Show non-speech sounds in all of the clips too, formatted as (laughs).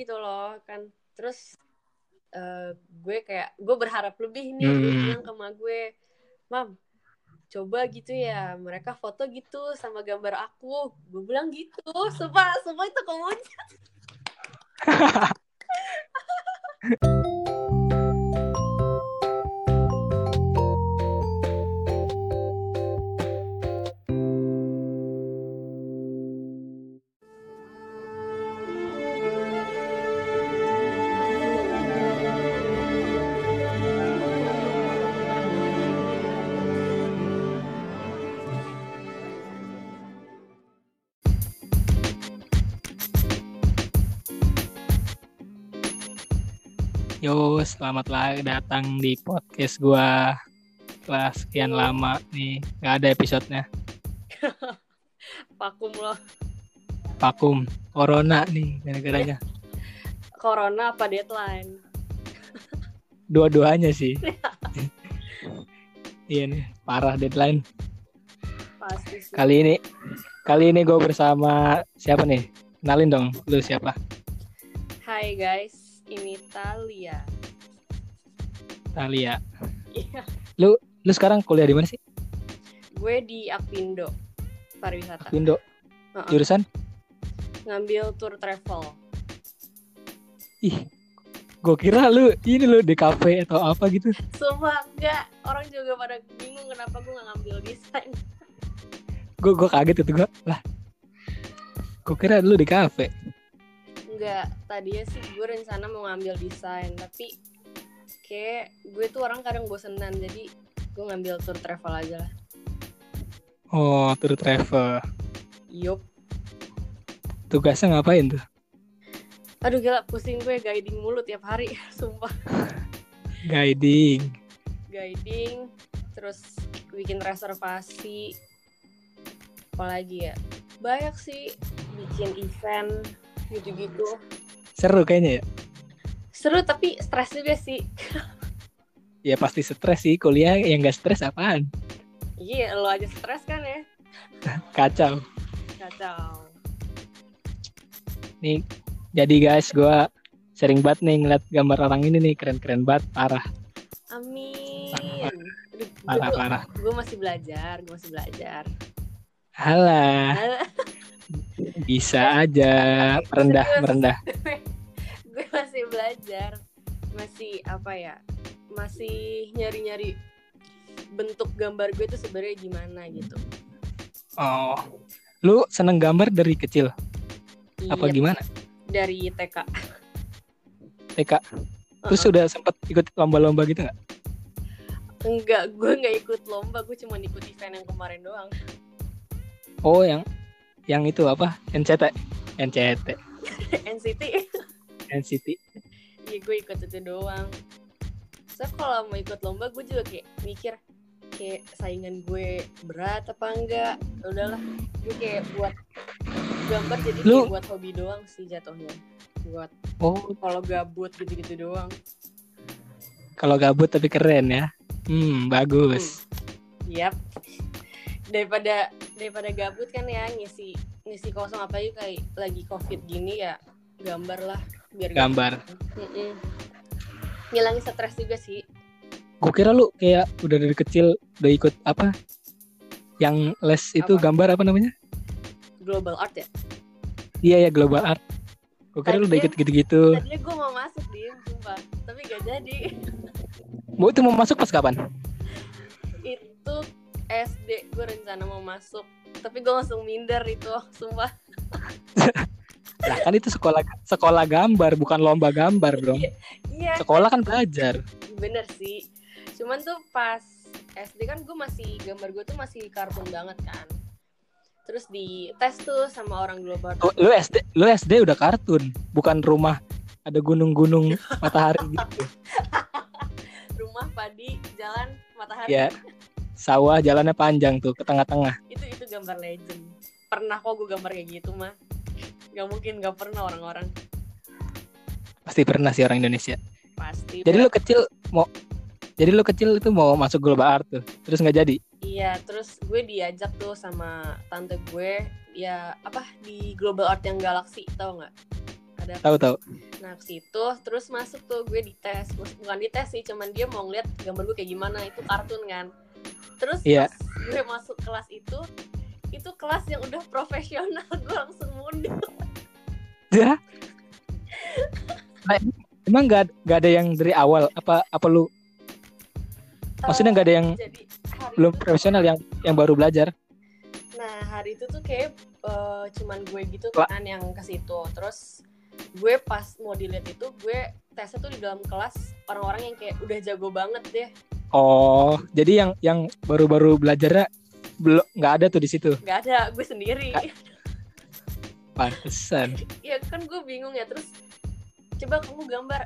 gitu loh kan. Terus uh, gue kayak gue berharap lebih nih Hmm. gue bilang ke emak gue mam coba gitu ya mereka foto gitu sama gambar aku. Gue bilang gitu sumpah sumpah itu komunya (laughs) selamat lagi datang di podcast gua. Setelah sekian lama nih, nggak ada episodenya. (laughs) vakum loh Vakum, corona nih gara-garanya. (laughs) corona apa deadline (laughs) Dua-duanya sih. iya nih, parah deadline. pasti sih Kali ini, kali ini gue bersama siapa nih? Kenalin dong, lu siapa? Hai guys ini Talia Talia. Iya. Lu sekarang kuliah di mana sih? gue di Apindo pariwisata Indo. Heeh. Jurusan? ngambil tour travel Ih, gue kira lu ini lu di kafe atau apa gitu. Sumpah enggak Orang juga pada bingung kenapa gue gak ngambil desain Gue gue kaget itu gue lah. Gue kira lu di kafe. Enggak Tadinya sih gue rencana mau ngambil desain Tapi Kayak gue tuh orang kadang bosenan Jadi gue ngambil tour travel aja lah Oh, tour travel. Yup Tugasnya ngapain tuh? Aduh gila pusing gue guiding mulu tiap hari (laughs) Sumpah Guiding. Guiding Terus bikin reservasi Apalagi ya Banyak sih Bikin event Gitu-gitu Seru kayaknya ya. Seru tapi stres juga sih. (laughs) Ya pasti stres sih. Kuliah yang gak stres apaan? Iya lo aja stres kan ya? (laughs) Kacau. Kacau. Nih, jadi guys gua sering banget nih ngeliat gambar orang ini nih. Keren-keren banget parah. Amin. Parah. Gue, parah. gue masih belajar Gue masih belajar. Halah, bisa aja. merendah merendah. (laughs) gue (laughs) masih belajar masih apa ya masih nyari-nyari bentuk gambar gue tuh sebenarnya gimana gitu Oh, lu seneng gambar dari kecil? Apa Iya, gimana? dari TK TK. Terus udah sempet ikut lomba-lomba gitu nggak? enggak gue nggak ikut lomba gue cuma ikut event yang kemarin doang Oh, yang yang itu apa? NCT. NCT. (laughs) NCT NCT. iya gue ikut itu doang so kalau mau ikut lomba gue juga kayak mikir kayak saingan gue berat apa enggak Ya udahlah gue kayak buat gambar jadi Lu- kayak buat hobi doang sih jatuhnya buat Oh, kalau gabut gitu-gitu doang kalau gabut tapi keren ya. Hmm, bagus. Yap. Daripada daripada gabut kan ya ngisi ngisi kosong apalagi kayak lagi covid gini ya gambar lah biar Gambar. Mm-mm. ngilangin stres juga sih Gue kira lu kayak udah dari kecil udah ikut apa? Yang les itu Apa? gambar apa namanya? global art ya Iya ya global art. Gue kira lu udah ikut gitu-gitu. tadinya gue mau masuk di sumpah tapi gak jadi Mau itu mau masuk pas kapan? itu SD gue rencana mau masuk tapi gue langsung minder itu sumpah (laughs) Lah kan itu sekolah sekolah gambar bukan lomba gambar dong. iya Sekolah kan belajar. bener sih cuman tuh pas SD kan gue masih gambar gue tuh masih kartun banget kan terus di tes tuh sama orang global Lu, lu SD lu SD udah kartun, bukan rumah ada gunung-gunung (laughs) matahari gitu. rumah padi jalan matahari Ya. Sawah jalannya panjang tuh ke tengah-tengah. itu itu gambar legend pernah kok gue gambar kayak gitu mah nggak mungkin nggak pernah orang-orang Pasti pernah sih orang Indonesia. pasti Jadi lu kecil mau jadi lu kecil itu mau masuk global art tuh. Terus nggak jadi. iya terus gue diajak tuh sama tante gue ya apa di global art yang galaksi tau nggak ada Tahu tahu. nah ke situ terus masuk tuh gue dites bukan dites sih cuman dia mau ngeliat gambar gue kayak gimana itu kartun kan terus pas gue masuk kelas itu itu kelas yang udah profesional (laughs) gue langsung mundur Ya. Nah, emang gak, gak ada yang dari awal apa apa lu maksudnya nggak ada yang jadi hari belum itu- profesional yang yang baru belajar? Nah hari itu tuh kayak eh, cuman gue gitu kan yang ke situ. Terus gue pas mau dilihat itu gue tesnya tuh di dalam kelas orang-orang yang kayak udah jago banget deh. Oh, jadi yang yang baru-baru belajarnya belum nggak ada tuh di situ. Gak ada, gue sendiri. Nggak. Pantesan. (laughs) ya kan gue bingung ya terus coba kamu gambar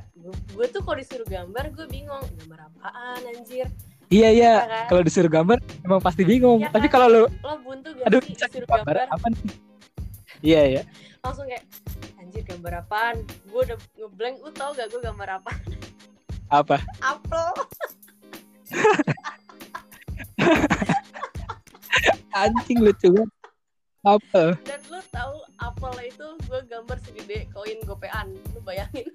gue, tuh kalau disuruh gambar gue bingung gambar apaan anjir Iya iya. Iya kan? Kalau disuruh gambar emang pasti bingung. Iya Tapi kan? kalau lu lo buntu gak aduh sih disuruh gambar gambar apa nih? Iya iya. langsung kayak anjir gambar apaan gue udah ngeblank lu tau gak gue gambar apa Apa? (laughs) apel (laughs) (laughs) Anjing lucu banget. Apa? dan lu tahu apel itu gue gambar segede koin gopean lu bayangin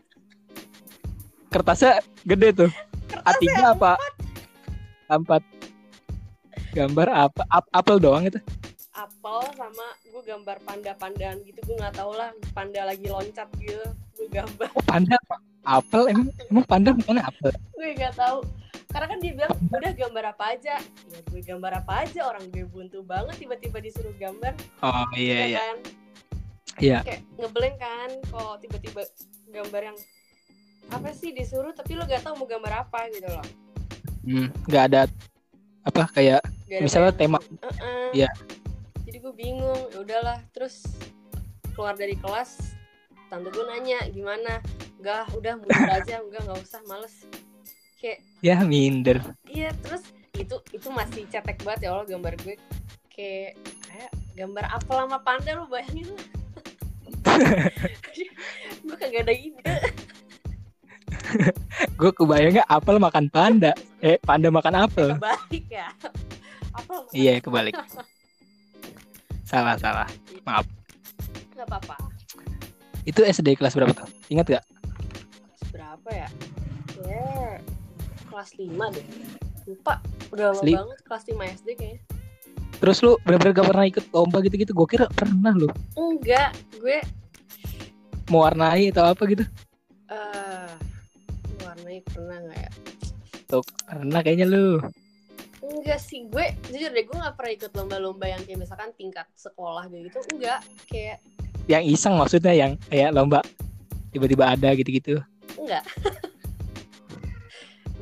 Kertasnya gede tuh. Kertasnya A3 apa? Empat. Gambar apa? Ap apel doang itu. apel sama gue gambar panda-pandaan gitu gue nggak tahu lah panda lagi loncat gitu gue gambar Oh, panda? Apel emang emang panda bukan apel. gue nggak tahu karena kan dia bilang udah gambar apa aja ya gue gambar apa aja orang gue buntu banget tiba-tiba disuruh gambar Oh iya ya iya. kan Iya. kayak ngeblank kan kalau tiba-tiba gambar yang apa sih disuruh tapi lo gak tahu mau gambar apa gitu loh Hmm, nggak ada apa kayak Gak ada misalnya tema Heeh. Iya. jadi gue bingung ya udahlah terus keluar dari kelas tante gue nanya gimana enggak udah mundur aja enggak nggak usah males kayak ya minder. iya terus itu itu masih cetek banget ya Allah gambar gue kayak kayak gambar apel sama panda lu bayangin lah (laughs) gue kagak ada ide (laughs) Gue kebayangnya apel makan panda. Eh, panda makan apel. kebalik ya apel sama Iya, kebalik. Salah, salah. Maaf. nggak apa-apa Itu SD kelas berapa tuh? Ingat gak? kelas berapa ya ya kelas 5 deh lupa udah lama lima. banget kelas 5 SD kayaknya Terus lu bener-bener gak pernah ikut lomba gitu-gitu? Gue kira pernah lu. enggak gue Mewarnai atau apa gitu. eh warnanya pernah nggak ya Tuh, pernah kayaknya lu. enggak sih gue jujur deh gue nggak pernah ikut lomba-lomba yang kayak misalkan tingkat sekolah gitu enggak kayak Yang iseng maksudnya yang kayak lomba tiba-tiba ada gitu-gitu. enggak (laughs)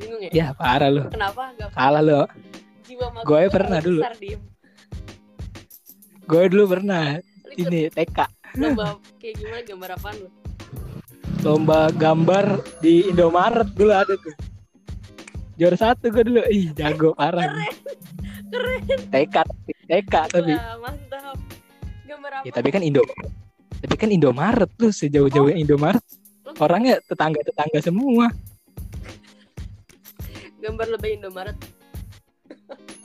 bingung ya Ya, parah lu. kenapa enggak Kalah lu. jiwa Gue gue pernah dulu. Gue dulu pernah Lu ini TK lomba kayak gimana gambar apaan lu lomba gambar di Indomaret dulu ada tuh. Juara satu gue dulu. Ih, jago parah. keren keren TK, TK tapi. Wah, mantap gambar apa Ya tapi kan Indo. Tapi kan Indomaret tuh sejauh-jauhnya Indomaret. Lu Orangnya tetangga-tetangga semua. Gambar lebih Indomaret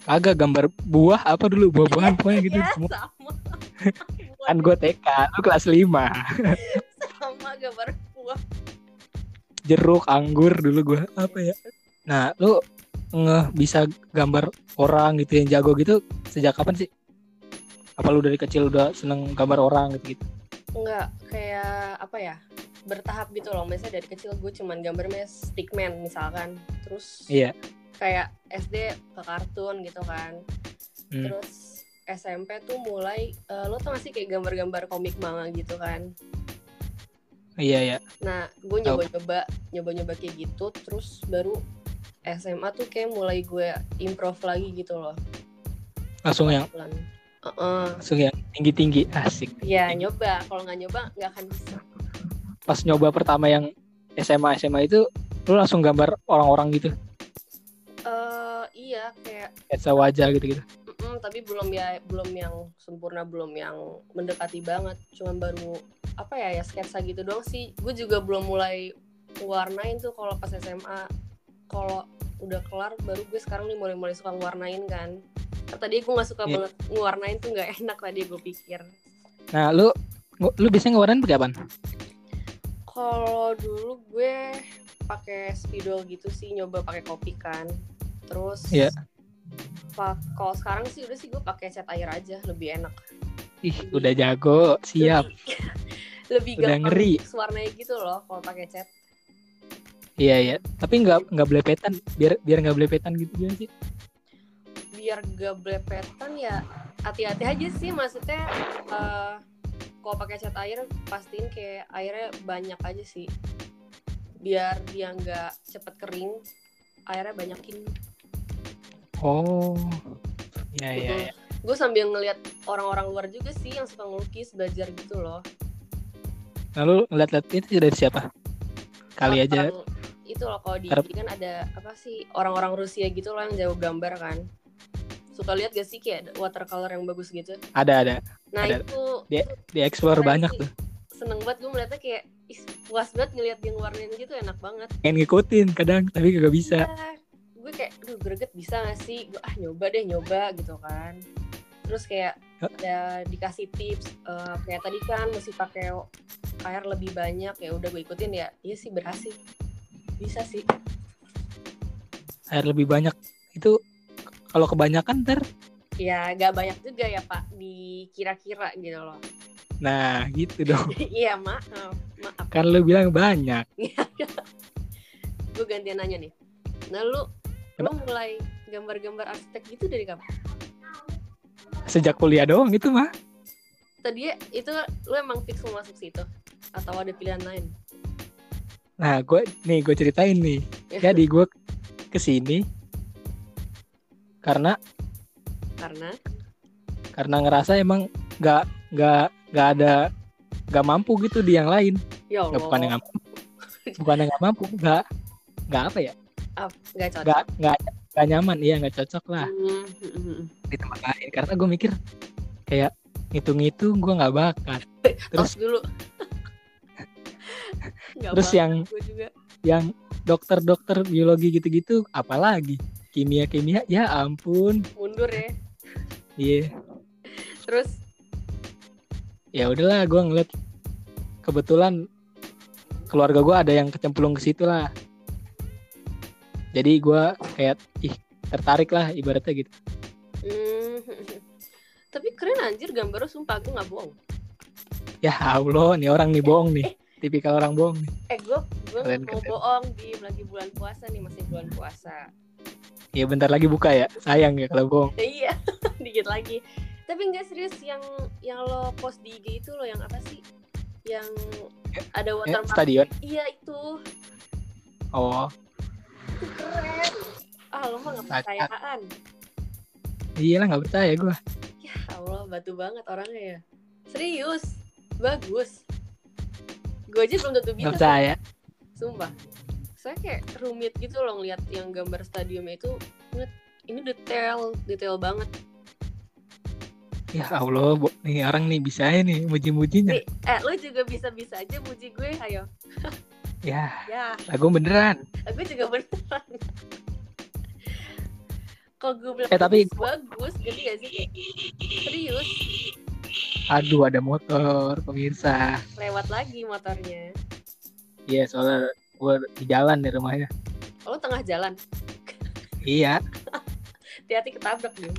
Agak gambar buah apa dulu buah-buahan (laughs) pokoknya gitu ya semua. sama (laughs) Kan gue TK, lu kelas 5. sama gambar buah Jeruk, anggur dulu gue apa ya. Nah, lu nge bisa gambar orang gitu yang jago gitu sejak kapan sih? Apa lu dari kecil udah seneng gambar orang gitu gitu? Enggak, kayak apa ya? Bertahap gitu loh. Misalnya dari kecil gue cuman gambarnya stickman misalkan. Terus Iya. kayak SD ke kartun gitu kan. Hmm. Terus SMP tuh mulai eh, lo tau gak sih kayak gambar-gambar komik manga gitu kan. Iya ya. Nah, gue nyoba-nyoba nyoba-nyoba kayak gitu terus baru SMA tuh kayak mulai gue improve lagi gitu loh. Langsung yang Pelan. Heeh. langsung yang tinggi-tinggi asik. Ya nyoba, kalau nggak nyoba nggak akan bisa. Pas nyoba pertama yang SMA SMA itu lu langsung gambar orang-orang gitu. eh iya kayak Sketsa wajah gitu-gitu. Mm, tapi belum ya belum yang sempurna belum yang mendekati banget cuman baru apa ya ya sketsa gitu doang sih gue juga belum mulai warnain tuh kalau pas SMA kalau udah kelar baru gue sekarang nih mulai mulai suka warnain kan Karena tadi gue nggak suka Iya. banget ngewarnain tuh nggak (laughs) enak tadi gue pikir Nah, lu lu biasanya ngewarnain pakai apaan? Kalau dulu gue pakai spidol gitu sih, nyoba pakai kopi kan. Terus Iya. pa- kalau sekarang sih udah sih gue pakai cat air aja, lebih enak. Ih, udah jago, siap. Lebih, (laughs) lebih Udah ngeri. warnanya gitu loh kalau pakai cat. Iya, iya. Tapi nggak nggak belepetan, biar biar nggak belepetan gitu gimana sih? Biar gak belepetan ya hati-hati aja sih maksudnya eh, kalau pakai cat air pastiin kayak airnya banyak aja sih. Biar dia nggak cepet kering, airnya banyakin. Oh. Iya, iya, iya. gue sambil ngeliat orang-orang luar juga sih yang suka ngelukis belajar gitu loh Lalu ngeliat-liat itu dari siapa? Kali aja. Orang- itu loh kalau di kan ada apa sih orang-orang Rusia gitu loh yang jago gambar kan suka lihat gak sih kayak watercolor yang bagus gitu Ada, ada. nah Ada. itu Dia- Di explore banyak sih. tuh. seneng banget gue melihatnya kayak ih, puas banget ngeliat dia ngewarnain gitu enak banget Pengen ngikutin kadang, tapi kagak bisa. Iya. gue kayak duh greget bisa gak sih gue ah nyoba deh nyoba gitu kan terus kayak ada dikasih tips eh, kayak tadi kan mesti pakai air lebih banyak ya udah gue ikutin ya iya sih berhasil bisa sih Air lebih banyak. Itu kalau kebanyakan ntar ya gak banyak juga ya pak dikira-kira gitu loh. Nah gitu dong. (laughs) Iya maaf maaf. Kan lu bilang banyak. (laughs) Gue gantian nanya nih. Nah lu lu mulai gambar-gambar arsitek gitu dari kapan? Sejak kuliah doang itu mah tadi itu lu emang fix mau masuk situ atau ada pilihan lain? Nah gue nih gue ceritain nih. Jadi gue ke sini Karena karena? Karena ngerasa emang nggak nggak nggak ada nggak mampu gitu di yang lain. Ya Allah bukan yang mampu. Bukan yang nggak mampu nggak nggak apa ya? Nggak cocok. Nggak nggak nyaman. Iya nggak cocok lah. Hmm, hmm, hmm. di tempat lain. Karena gue mikir kayak ngitung-ngitung gue nggak bakat. (laughs) Tos (laughs) terus dulu terus yang yang dokter-dokter biologi gitu-gitu apalagi kimia-kimia ya ampun. Mundur ya. Iya. Terus? Ya udahlah gue ngeliat kebetulan keluarga gue ada yang kecemplung ke situ lah. Jadi gue kayak ih tertarik lah ibaratnya gitu. Hmm, (laughs) tapi keren anjir gambar lu sumpah gue nggak bohong. Ya allah nih orang nih bohong nih. Tipikal orang bohong nih. Eh gue gue mau bohong di lagi bulan puasa nih masih bulan puasa ya bentar lagi buka ya. Sayang ya kalau bohong. Ya, iya (laughs) dikit lagi. Tapi nggak serius yang yang lo post di IG itu lo yang apa sih? Yang ada eh, watermark. stadion? Iya itu. Oh. Itu keren. Ah lo mah nggak percayaan. Iyalah nggak percaya gue ya Allah batu banget orangnya ya. Serius? Bagus. Gue aja belum tentu nggak bisa. percaya. Sumpah saya kayak rumit gitu loh ngeliat yang gambar stadiumnya itu. Ini detail detail banget. Ya allah nih orang nih bisa ya nih muji-mujinya. Nih eh lo juga bisa bisa aja muji gue ayo. Ya (laughs) ya. lagu beneran. Aku juga beneran. Kalau gue bilang Eh, tapi- bagus, gede gak sih? Serius. Aduh ada motor pemirsa. Lewat lagi motornya. Iya soalnya gue di jalan di rumahnya. Oh, lo tengah jalan? Iya. Hati-hati ketabrak nih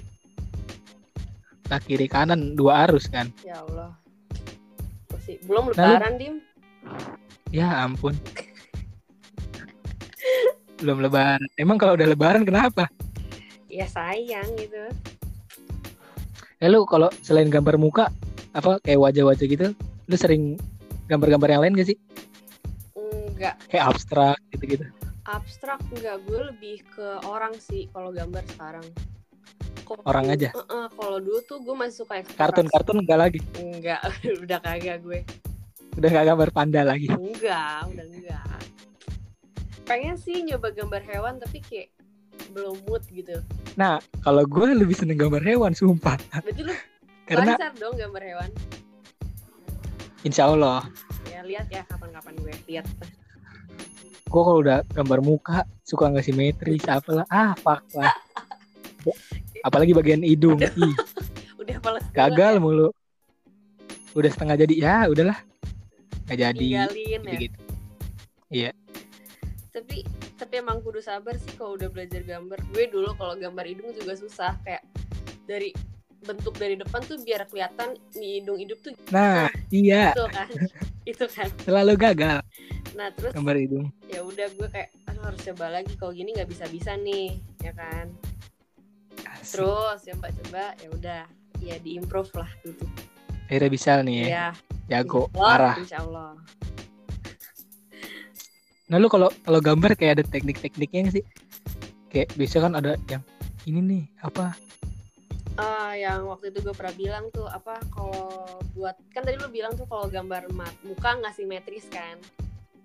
nah kiri kanan dua arus kan? Ya Allah. Masih belum lu- lebaran dim. Ya ampun. Belum lebaran. Emang kalau udah lebaran kenapa? Ya sayang gitu. Ya lu kalau selain gambar muka apa kayak wajah-wajah gitu lu sering gambar-gambar yang lain gak sih enggak kayak abstrak gitu-gitu. Abstrak enggak gue lebih ke orang sih kalau gambar sekarang. Kalau Orang aja? Heeh, kalau dulu tuh gue masih suka eksplorasi. kartun-kartun enggak lagi? Enggak (laughs) udah kagak gue. Udah gak gambar panda lagi? Enggak udah enggak pengen sih nyoba gambar hewan tapi kayak belum mood gitu. Nah kalau gue lebih seneng gambar hewan sumpah. Berarti lu (laughs) karena lancar dong gambar hewan. Insya Allah. Ya lihat ya kapan-kapan gue lihat gue kalau udah gambar muka suka nggak simetris apalah ah fuck lah. Apalagi bagian hidung. Ih, udah males gagal mulu. Udah setengah jadi ya udahlah. Nggak jadi. Tinggalin ya. Gitu Iya. tapi tapi emang kudu sabar sih kalau udah belajar gambar. Gue dulu kalau gambar hidung juga susah. Kayak dari bentuk dari depan tuh biar kelihatan nih hidung hidup tuh Nah, iya, gitu kan (laughs) itu kan selalu gagal nah terus gambar hidung. ya udah gue kayak aduh harus coba lagi kalau gini nggak bisa bisa nih ya kan Asik. terus coba-coba ya udah ya diimprove lah gitu Akhirnya bisa nih ya. ya Jago, insya Allah, parah. insya Allah Nah lu kalau kalau gambar kayak ada teknik-tekniknya sih? Kayak biasa kan ada yang ini nih apa? Ah, yang waktu itu gue pernah bilang tuh apa kalau buat kan tadi lu bilang tuh kalau gambar mat, muka nggak simetris kan?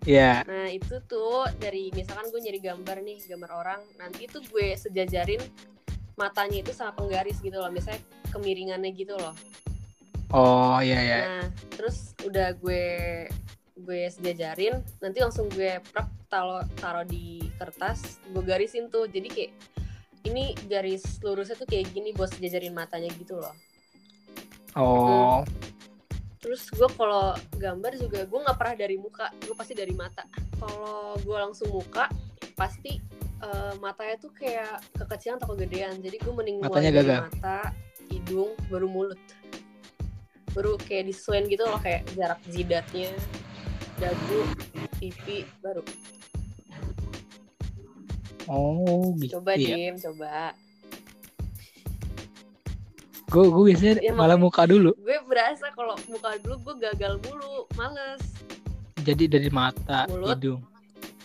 Ya, nah itu tuh dari misalkan gue nyari gambar nih gambar orang nanti tuh gue sejajarin matanya itu sama penggaris gitu loh misalnya kemiringannya gitu loh. Oh iya ya. nah terus udah gue gue sejajarin nanti langsung gue prep taruh taruh di kertas gue garisin tuh. Jadi kayak ini garis lurusnya tuh kayak gini buat sejajarin matanya gitu loh Oh, Terus gue kalau gambar juga gue nggak pernah dari muka, gue pasti dari mata. Kalau gue langsung muka, pasti eh, matanya tuh kayak kekecilan atau kegedean. Jadi gue mending mulai Matanya dari gagal. mata, hidung, baru mulut. Baru kayak disesuaiin gitu loh kayak jarak jidatnya, dagu, pipi, baru. Oh gitu. Coba ya. dim, coba. Gue gue biasanya Ya, malah muka dulu. Gue berasa kalau muka dulu gue gagal mulu, males. Jadi dari mata, Mulut. hidung.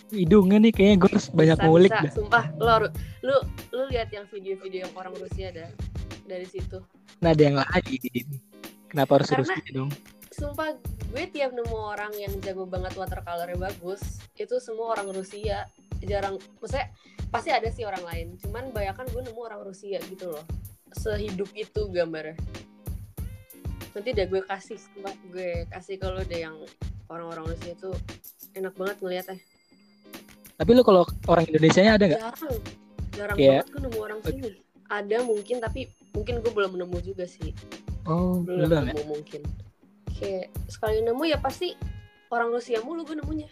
Hidungnya nih kayaknya gue harus banyak bisa, ngulik bisa. dah. Sumpah, lo lu lu lihat yang video-video yang orang Rusia ada dari situ. Nah ada yang lain. Kenapa harus Karena- terus dong? Sumpah, gue tiap nemu orang yang jago banget watercolornya bagus, itu semua orang Rusia. Jarang, maksudnya pasti ada sih orang lain. Cuman banyak gue nemu orang Rusia gitu loh. Sehidup itu gambarnya. Nanti deh gue kasih, gue kasih kalau deh yang orang-orang Rusia itu enak banget ngeliatnya. Tapi lu kalau orang Indonesia-nya ada nggak? Jarang, jarang Kayak- banget gue nemu orang sini. Ada mungkin, tapi mungkin gue belum nemu juga sih. Oh, belum belum ya. nemu mungkin kayak sekali nemu ya pasti orang Rusia mulu gue nemunya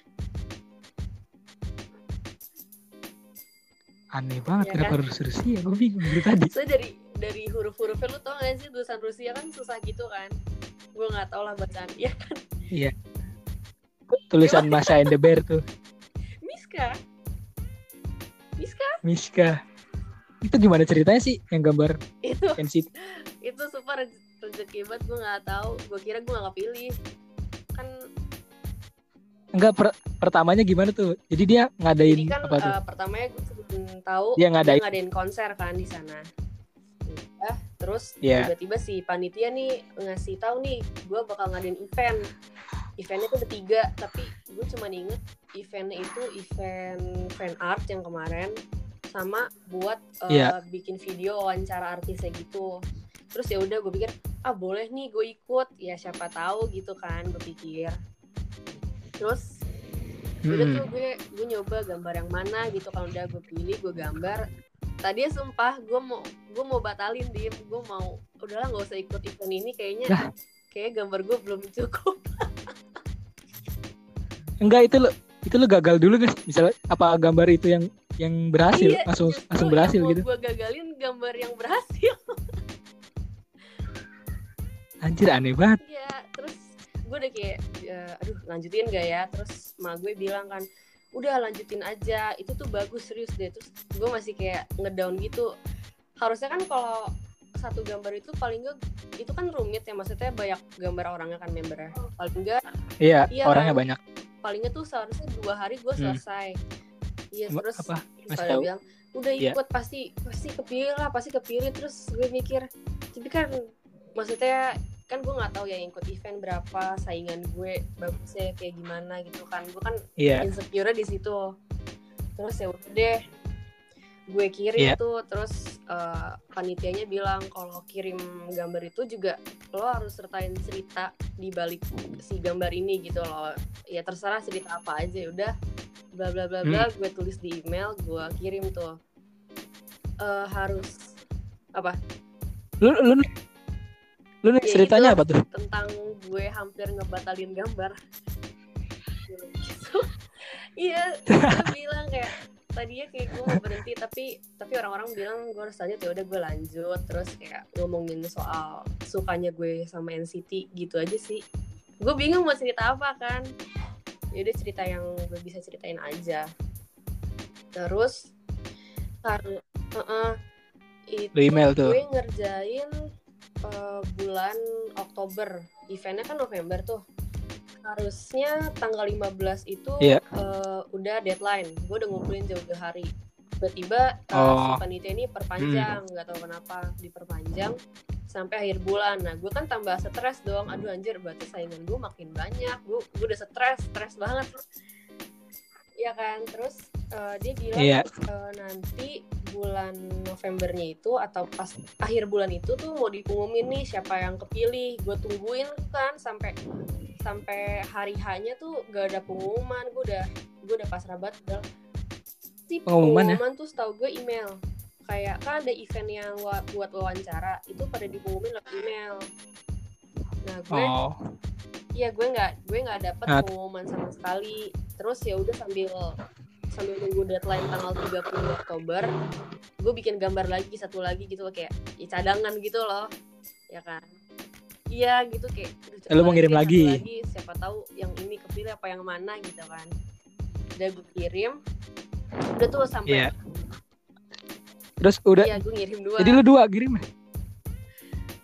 Aneh banget Ya kenapa kan? harus Rusia? Gue bingung dari tadi. (laughs) soalnya dari dari huruf-hurufnya lu tau gak sih tulisan Rusia kan susah gitu kan gue nggak tau lah bacaan ya kan Tulisan (laughs) Masha and the Bear tuh. Miska Miska Miska. Itu gimana ceritanya sih yang gambar itu NCT? (laughs) itu super rezeki banget gue nggak tahu gue kira gue nggak pilih kan Enggak per- pertamanya gimana tuh? Jadi dia ngadain jadi kan apa tuh? eh, pertamanya gue sebelum tahu Dia dia ngadain ngadain konser kan di sana. Udah, terus Iya. tiba-tiba si panitia nih ngasih tahu nih, gue bakal ngadain event. Eventnya tuh ada tiga, tapi gue cuma inget eventnya itu event fan art yang kemarin sama buat eh, Iya. bikin video wawancara artisnya gitu. Terus ya udah gue pikir ah boleh nih gue ikut ya siapa tahu gitu kan gue pikir. Terus udah Mm-mm. tuh gue gue nyoba gambar yang mana gitu kalau udah gue pilih gue gambar tadi ya sumpah gue mau gue mau batalin dim gue mau udahlah nggak usah ikut event ini kayaknya Lah. kayak gambar gue belum cukup (laughs) Enggak itu lo itu lo gagal dulu guys. Misalnya apa gambar itu yang yang berhasil Iya, langsung langsung berhasil gitu. gue gagalin gambar yang berhasil (laughs) Anjir aneh banget. ya terus gue udah kayak ya, aduh lanjutin gak ya terus ma gue bilang kan udah lanjutin aja itu tuh bagus serius deh terus gue masih kayak ngedown gitu harusnya kan kalau satu gambar itu paling enggak itu kan rumit ya maksudnya banyak gambar orangnya kan membernya paling enggak Iya, Iya orangnya kan? banyak. paling enggak tuh seharusnya dua hari gue Hmm. selesai iya terus apa? Masih pada tahu? bilang udah Iya. ikut pasti pasti kepilih lah pasti kepilih terus gue mikir tapi kan maksudnya kan gue nggak tahu ya yang ikut event berapa saingan gue bagusnya kayak gimana gitu kan. Gue kan Iya. insecure di situ. Terus ya udah deh gue kirim Iya. tuh. Terus eh, panitianya bilang kalau kirim gambar itu juga lo harus sertain cerita di balik si gambar ini gitu loh. Ya terserah cerita apa aja ya udah. Bla bla bla bla gue tulis di email gue kirim tuh. Eh, harus apa? Lu lu lu nih Ya, ceritanya apa tuh? tentang gue hampir ngebatalin gambar. (laughs) Iya gue (laughs) bilang kayak tadinya kayak gue mau berhenti tapi tapi orang-orang bilang gue harus lanjut ya udah gue lanjut. Terus kayak ngomongin soal sukanya gue sama NCT gitu aja sih. Gue bingung mau cerita apa kan. Ya udah cerita yang gue bisa ceritain aja. Terus karena uh -uh, itu email tuh. gue ngerjain uh, bulan Oktober. Eventnya kan November tuh. Harusnya tanggal 15 itu Iya. uh, udah deadline. Gue udah ngumpulin jauh-jauh hari. Tiba-tiba uh, Oh. si panitia ini perpanjang nggak tahu kenapa diperpanjang sampai akhir bulan. Nah gue kan tambah stres dong. Aduh anjir berarti saingan gue makin banyak. Gue gue udah stres stres banget. Ya kan? Terus uh, dia bilang Iya. eh, nanti bulan Novembernya itu atau pas akhir bulan itu tuh mau dipengumumin nih siapa yang kepilih gue tungguin kan sampai sampai hari hanya tuh gak ada pengumuman gue udah gue udah pasrah banget udah si Pengumuman ya? pengumuman tuh setahu gue email kayak kan ada event yang buat wawancara itu pada dipengumumin lewat email nah gue Oh. Iya gue nggak gue nggak dapet Nah. pengumuman sama sekali. Terus ya udah sambil sambil nunggu deadline tanggal 30 Oktober, gue bikin gambar lagi satu lagi gitu loh kayak ya, cadangan gitu loh, ya kan? Iya gitu kayak. Eh, Lu mau ngirim lagi? lagi, siapa tahu yang ini kepilih apa yang mana gitu kan? Udah gue kirim, udah tuh sampai. Iya. Terus udah. Iya gue ngirim dua. Jadi lu dua kirim ya?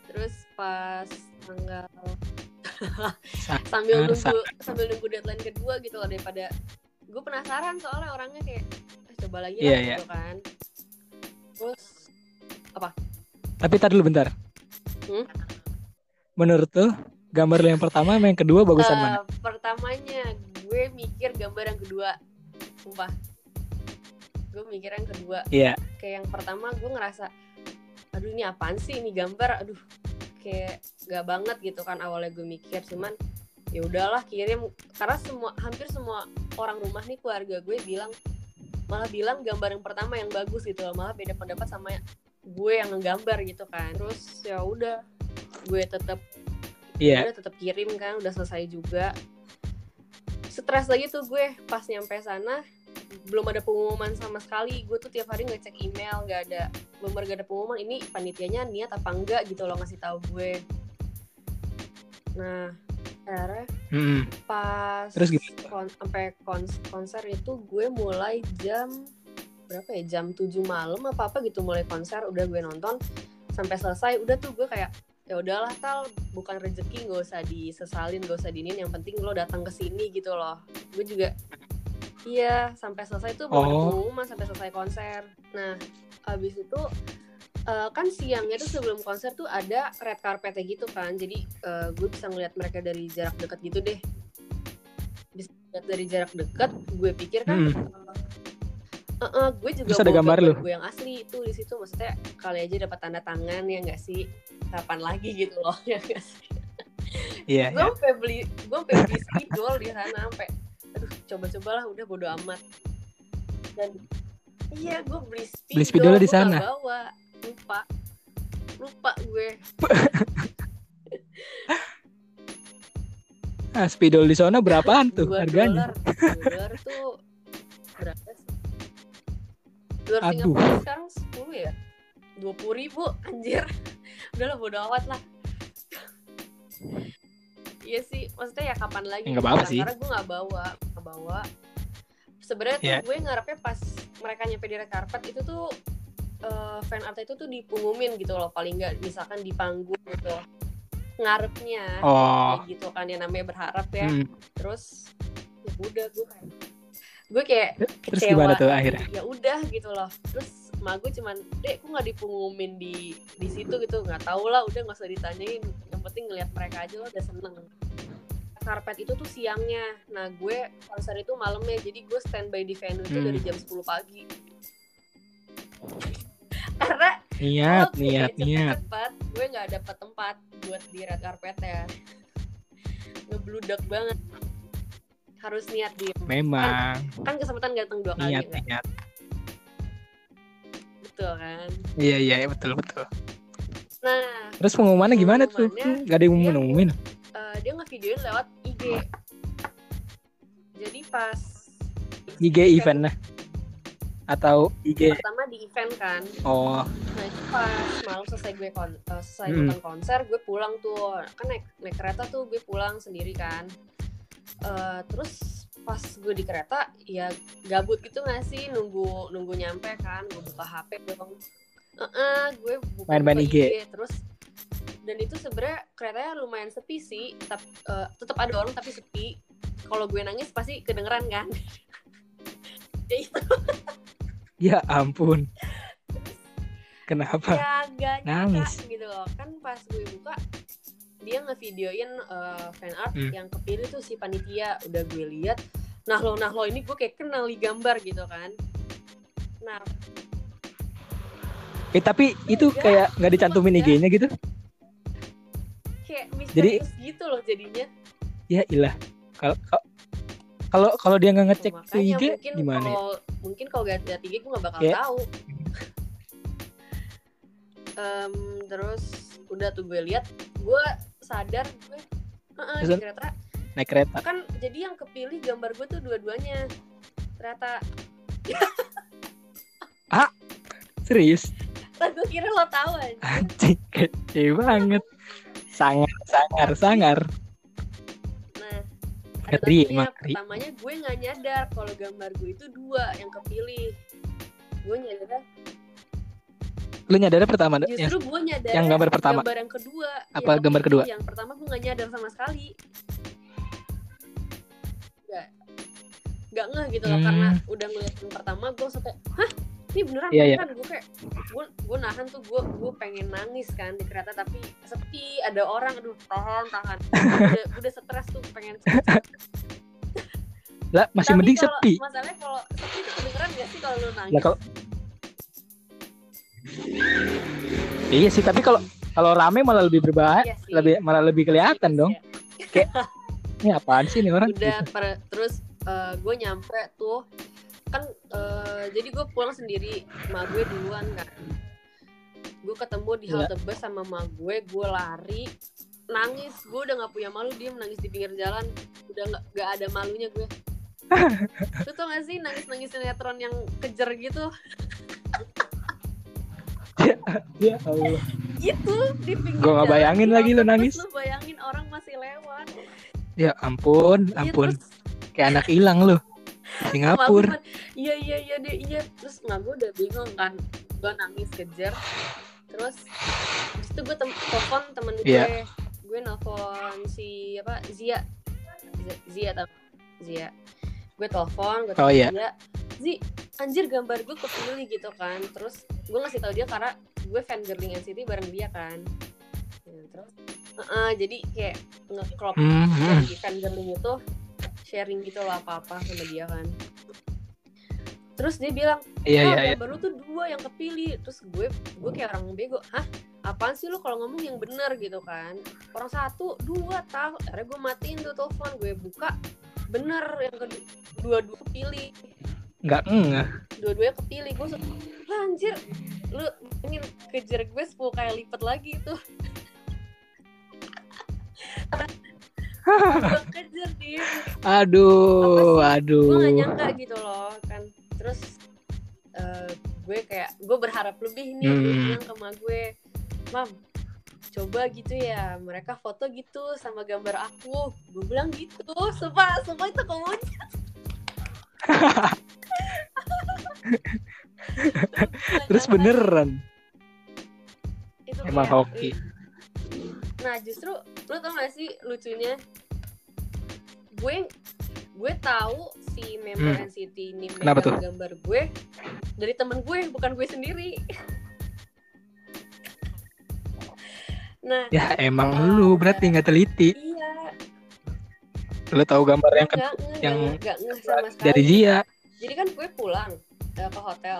Terus pas tanggal Sa- (laughs) sambil sa- nunggu sambil nunggu deadline kedua gitu loh daripada gue penasaran soalnya orangnya kayak "Eh, coba lagi Iya, lah iya. gitu kan terus Tapi tadi dulu bentar. Hmm? Menurut tuh gambar lu yang pertama sama yang kedua bagusan eh, mana? pertamanya gue mikir gambar yang kedua sumpah gue mikir yang kedua Iya. kayak yang pertama gue ngerasa aduh ini apaan sih ini gambar aduh kayak gak banget gitu kan awalnya gue mikir cuman ya udahlah kirim. Karena semua hampir semua orang rumah nih keluarga gue bilang malah bilang gambar yang pertama yang bagus gitu loh. Malah beda pendapat sama gue yang ngegambar gitu kan. Terus ya udah gue tetap Iya. udah tetap kirim kan udah selesai juga. Stres lagi tuh gue pas nyampe sana belum ada pengumuman sama sekali. Gue tuh tiap hari ngecek email nggak ada belum gak ada pengumuman. Ini panitianya niat apa enggak gitu loh ngasih tahu gue. Nah akhirnya Mm-mm. pas Terus gimana? kon- sampai kons- konser itu gue mulai jam berapa ya jam 7 malam apa apa gitu mulai konser udah gue nonton sampai selesai udah tuh gue kayak ya udahlah tal bukan rezeki nggak usah disesalin nggak usah dinin yang penting lo datang ke sini gitu loh gue juga iya sampai selesai tuh ada Oh. sampai selesai konser nah abis itu eh, kan siangnya tuh sebelum konser tuh ada red carpetnya gitu kan jadi eh, gue bisa ngeliat mereka dari jarak dekat gitu deh bisa ngeliat dari jarak dekat gue pikir kan Mm. eh, eh, gue juga Terus ada gambar lu? gue yang asli itu di situ maksudnya kali aja dapat tanda tangan ya nggak sih kapan lagi gitu loh (laughs) ya nggak sih Iya. gue sampai beli gue sampai beli spidol di sana sampai aduh coba-coba lah udah bodo amat dan iya gue beli spidol Beli di sana? bawa lupa. Lupa gue. (laughs) Ah, spidol di sana berapaan tuh dua harganya? dolar. Tuh berapa sih? Dolar Aduh. Singapura sekarang sepuluh ya? Dua puluh ribu anjir. (laughs) Udah lah bodo amat lah. (laughs) Iya sih maksudnya ya kapan lagi? Ya, nggak apa-apa sih. karena gue nggak bawa nggak bawa. Sebenarnya tuh Iya. gue ngarepnya pas mereka nyampe di red carpet itu tuh eh, fan art itu tuh dipungumumin gitu loh paling nggak misalkan di panggung gitu ngarepnya Oh. kayak gitu kan yang namanya berharap ya. Hmm. terus ya udah gue kayak gue kayak Terus kecewa. gimana tuh akhirnya? ya udah gitu loh. Terus emak gue cuman dek kok nggak dipungumumin di di situ gitu? Nggak tahu lah udah nggak usah ditanyain. Yang penting ngelihat mereka aja lo udah seneng. Karpet itu tuh siangnya. Nah gue konser itu malamnya. Jadi gue standby di venue itu Hmm. dari jam 10 pagi karena Niat, gue niat, niat. gue nggak dapet tempat buat di red carpet ya (laughs) ngebludak banget harus niat di Memang kan kesempatan datang dua kali niat, kan? niat. betul kan Iya, iya, betul, betul. nah Terus pengumumannya gimana tuh? Pengumumannya, Gak ada yang dia- ngumumin. eh, dia ngevideoin lewat IG jadi pas IG eventnya atau IG pertama di event kan. Oh. Nah itu pas malam selesai gue kon eh, selesai Hmm. nonton konser gue pulang tuh. Kan naik naik kereta tuh gue pulang sendiri kan. Eh, terus pas gue di kereta ya gabut gitu gak sih? Nunggu nunggu nyampe kan gue buka hp gue uh gue buka, Main-main buka IG. terus. Dan itu sebenarnya keretanya lumayan sepi sih tapi tetap ada orang tapi sepi. Kalau gue nangis pasti kedengeran kan. (laughs) Ya itu (laughs) ya ampun. Kenapa? Ya gak Nangis. gitu loh. Kan pas gue buka dia ngevideoin uh, fan art Hmm. yang kepilih tuh si panitia. Udah gue lihat nah lo nah lo ini gue kayak kenal di gambar gitu kan. Nah. Eh tapi itu Enggak, kayak nggak dicantumin enggak. IG-nya gitu? Kayak Jadi- misterius gitu loh jadinya. Ya ilah. Kalau kalau kalau dia nggak ngecek ke IG mungkin gimana ya? kalau mungkin kalau gak lihat IG gue gak bakal Kayak- tahu. Em, terus udah tuh gue lihat gue sadar gue di Terus? kereta. Naik kereta. Kan jadi yang kepilih gambar gue tuh dua-duanya ternyata. (laughs) Serius? Lah gue kira lo tahu aja anjing kece banget. Sangar sangar sangar ngeri. pertamanya gue nggak nyadar kalau gambar gue itu dua yang kepilih gue nyadar lu nyadar pertama ada yang justru gue nyadar yang gambar pertama? gambar yang kedua Apa yang gambar kedua? yang pertama gue nggak nyadar sama sekali nggak nggak ngeh gitu loh Hmm. karena udah ngeliat yang pertama gue kayak hah ini beneran iya. kan gue kayak gue gue nahan tuh gue gue pengen nangis kan di kereta tapi sepi ada orang aduh tahan tahan udah udah stres tuh pengen lah masih Tapi mending kalau- sepi masalahnya kalau sepi itu kedengeran gak sih kalau lu nangis lah kalau iya sih tapi kalau kalau rame malah lebih berbahaya Iya sih. lebih malah lebih kelihatan Iya, dong iya. ini apaan sih ini orang udah Gitu. per- terus gue nyampe tuh eh, jadi gue pulang sendiri. Sama gue duluan kan. Gue ketemu di Iya. halte bus sama ma gue gue lari. Nangis. Gue udah nggak punya malu dia nangis di pinggir jalan. Udah nggak nggak ada malunya gue. (laughs) Lu tau gak sih nangis nangis sinetron yang kejer gitu? Ya Allah. Itu di pinggir Gua nggak bayangin lagi bus, nangis. lu bayangin orang masih lewat? Ya ampun Iya, ampun. terus? Kayak anak hilang Emak Singapura kan, iya iya iya deh iya. Terus emak gue udah bingung kan gue nangis kejar. Terus habis itu gue tem- telepon temen gue Iya. gue. Nelfon si apa Zia. Z- Zia tau Zia. Gue telepon gue Oh, telepon iya. Zia Zi anjir gambar gue kepilih gitu kan. Terus gue ngasih tau dia karena gue fan girling NCT bareng dia kan. Ya, terus Heeh, jadi kayak nge-crop Hmm, hmm. di fan girling itu sharing gitu lah apa-apa sama dia kan. Terus dia bilang iya ah iya iya. gambar lu tuh dua yang kepilih. Terus gue gue kayak orang bego hah? Apaan sih lu kalau ngomong yang bener gitu kan. Orang satu dua tahu akhirnya gue matiin tuh telepon gue buka bener yang kedua dua kepilih. Nggak ngeh. Dua-duanya kepilih. Gue "Lah, anjir lu ingin kejar gue 10 kali lipat lagi tuh. (laughs) Gue kejar dia aduh aduh. Gue gak nyangka gitu loh kan. Terus eh, gue kayak gue berharap lebih nih Hmm. bilang ke emak gue mam coba gitu ya mereka foto gitu sama gambar aku. Gue bilang gitu sumpah sumpah itu kemudian (laughs) terus beneran? Itu emang kayak, hoki Nah justru lu tau gak sih lucunya gue gue tahu si member Hmm. NCT ini Kenapa megang tuh? gambar gue dari temen gue bukan gue sendiri. (laughs) nah ya emang lu berarti nggak teliti iya lu tahu gambar yang ke- nggak ngeh yang sama sekali. dari dia Jadi kan gue pulang eh, ke hotel.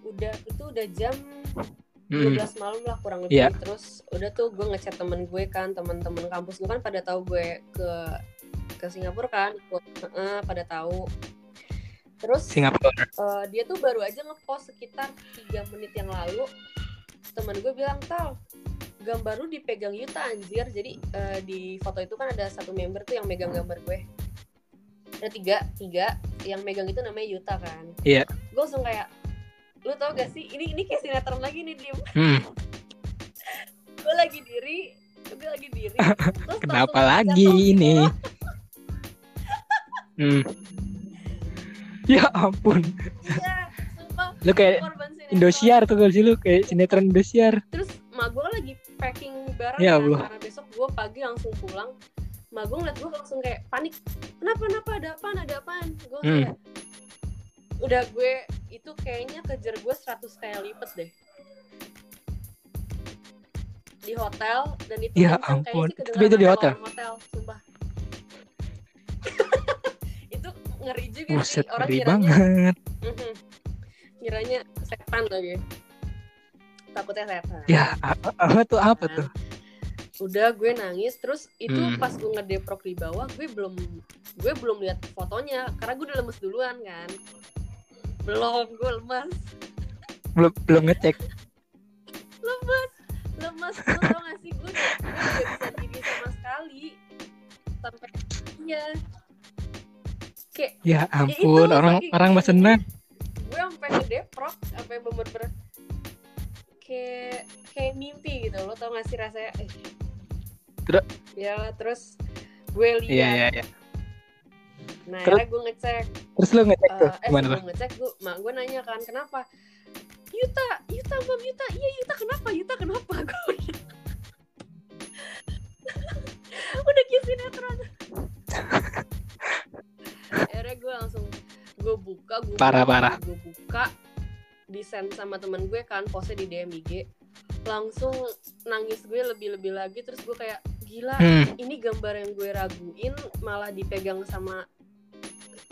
Udah itu udah jam. 12 malam lah kurang lebih. Iya. Terus udah tuh gue ngechat temen gue kan, temen-temen kampus gue kan pada tahu gue ke ke Singapura kan, ikut Heeh, pada tahu. Terus Singapura eh, dia tuh baru aja ngepost sekitar tiga menit yang lalu. Temen gue bilang tal gambar lu dipegang Yuta anjir jadi eh, di foto itu kan ada satu member tuh yang megang gambar gue ada tiga tiga yang megang itu namanya Yuta kan Iya. gue langsung kayak lu tau gak sih ini ini kayak sinetron lagi nih diem Hmm. (laughs) gue lagi diri gue lagi diri (laughs) terus Kenapa lagi ini? (laughs) Hmm. Ya ampun. iya sumpah Lu kayak Indosiar tuh gak sih lu kayak sinetron Indosiar. terus mak gue lagi packing barang Ya kan, Allah. karena besok gue pagi langsung pulang mak gue ngeliat gue langsung kayak panik kenapa kenapa ada apaan ada apaan gue Hmm. kayak udah gue itu kayaknya kejar gue 100 kayak lipet deh di hotel dan itu Ya ampun. sih Tapi itu di hotel? hotel sumpah (laughs) itu ngeri juga Buset, sih orang ngeri kiranya banget. Mhm. kiranya setan lagi takutnya setan Ya, apa, apa tuh apa tuh? udah gue nangis terus itu Hmm. pas gue ngedeprok di bawah gue belum gue belum lihat fotonya karena gue udah lemes duluan kan belum gue lemas Belum belum ngecek. lemas lemas lo tau gak sih gue gue gak bisa diri sama sekali sampai iya kayak Ya itu ampun, orang saking- orang mah senang. gue sampai ngedeprok sampai bener-bener kayak kayak mimpi gitu lo tau gak sih rasanya eh. Terus? ya terus gue lihat Iya iya iya. Nah Terus? akhirnya gue ngecek Terus lu ngecek tuh eh, eh gimana tuh? sebelum ngecek gue mak gue nanya kan kenapa Yuta Yuta mam Yuta iya Yuta kenapa Yuta kenapa (laughs) gue udah (laughs) udah kayak sinetron (laughs) akhirnya gue langsung gue buka gue Parah, buka, parah. gue buka di send sama temen gue kan postnya di DM IG langsung nangis gue lebih-lebih lagi terus gue kayak gila Hmm. ini gambar yang gue raguin malah dipegang sama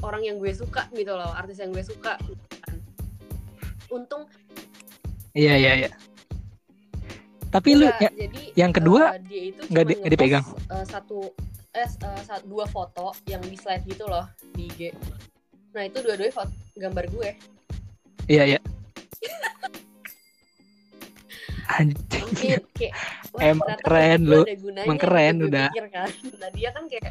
orang yang gue suka gitu loh artis yang gue suka untung Iya iya iya. Tapi lu enggak, ya, jadi yang kedua eh, dia itu nggak di- dipegang? eh, satu eh s- eh, sa- dua foto yang di slide gitu loh di IG nah itu dua-duanya foto gambar gue iya iya. (laughs) Anjing. mungkin kayak wah, Emang ternyata keren lu. Emang gitu udah. pikir kan nah dia kan kayak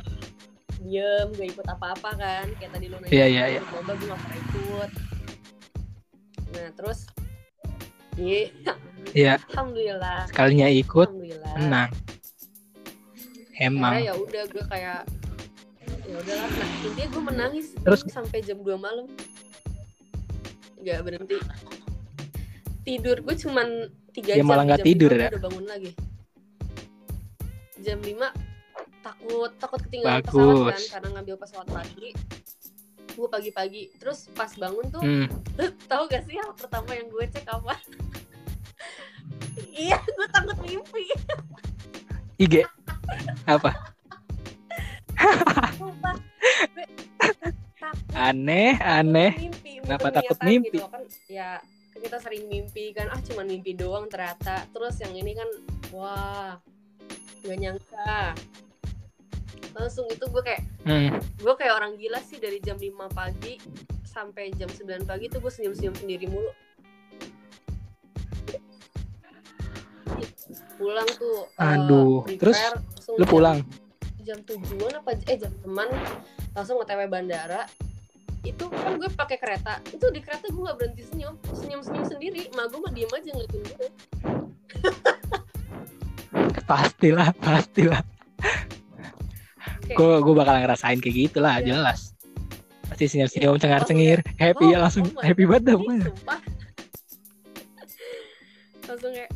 diem gak ikut apa-apa kan kayak tadi lo nanya Iya, iya, iya. lomba gue gak pernah ikut nah terus iya Iya, alhamdulillah sekalinya ikut alhamdulillah menang. Emang. Ya udah gue kayak ya udahlah nah intinya gue menangis Terus? sampai jam 2 malam nggak berhenti tidur gue cuman tiga Ya jam malah nggak jam tidur ya? udah bangun lagi jam 5 takut takut ketinggalan pesawat kan Bagus. karena ngambil pesawat pagi gue pagi-pagi terus pas bangun tuh Hmm. (laughs) tahu gak sih hal pertama yang gue cek apa (laughs) iya gue takut mimpi (laughs) IG. Apa? Sumpah. Gue takut Aneh, aneh. mimpi Kenapa takut mimpi? gitu kan ya kita sering mimpi kan ah cuma mimpi doang ternyata terus yang ini kan wah gak nyangka langsung itu gue kayak Hmm. gue kayak orang gila sih dari jam 5 pagi sampai jam 9 pagi tuh gue senyum-senyum sendiri mulu. Pulang tuh eh, Aduh, prepare, terus Lu jam- pulang. jam tujuan apa eh jam teman. Langsung otw bandara. Itu kan gue pakai kereta. Itu di kereta gue nggak berhenti senyum. Senyum senyum sendiri. Mak gue mah diem aja ngeliatin gue Pastilah, pastilah. Gue gue bakal ngerasain kayak gitu lah, Iya. jelas. Pasti senyum-senyum, cengar-cengir, happy ya oh, langsung oh happy God, banget dah ih, pokoknya. sumpah. (laughs) langsung kayak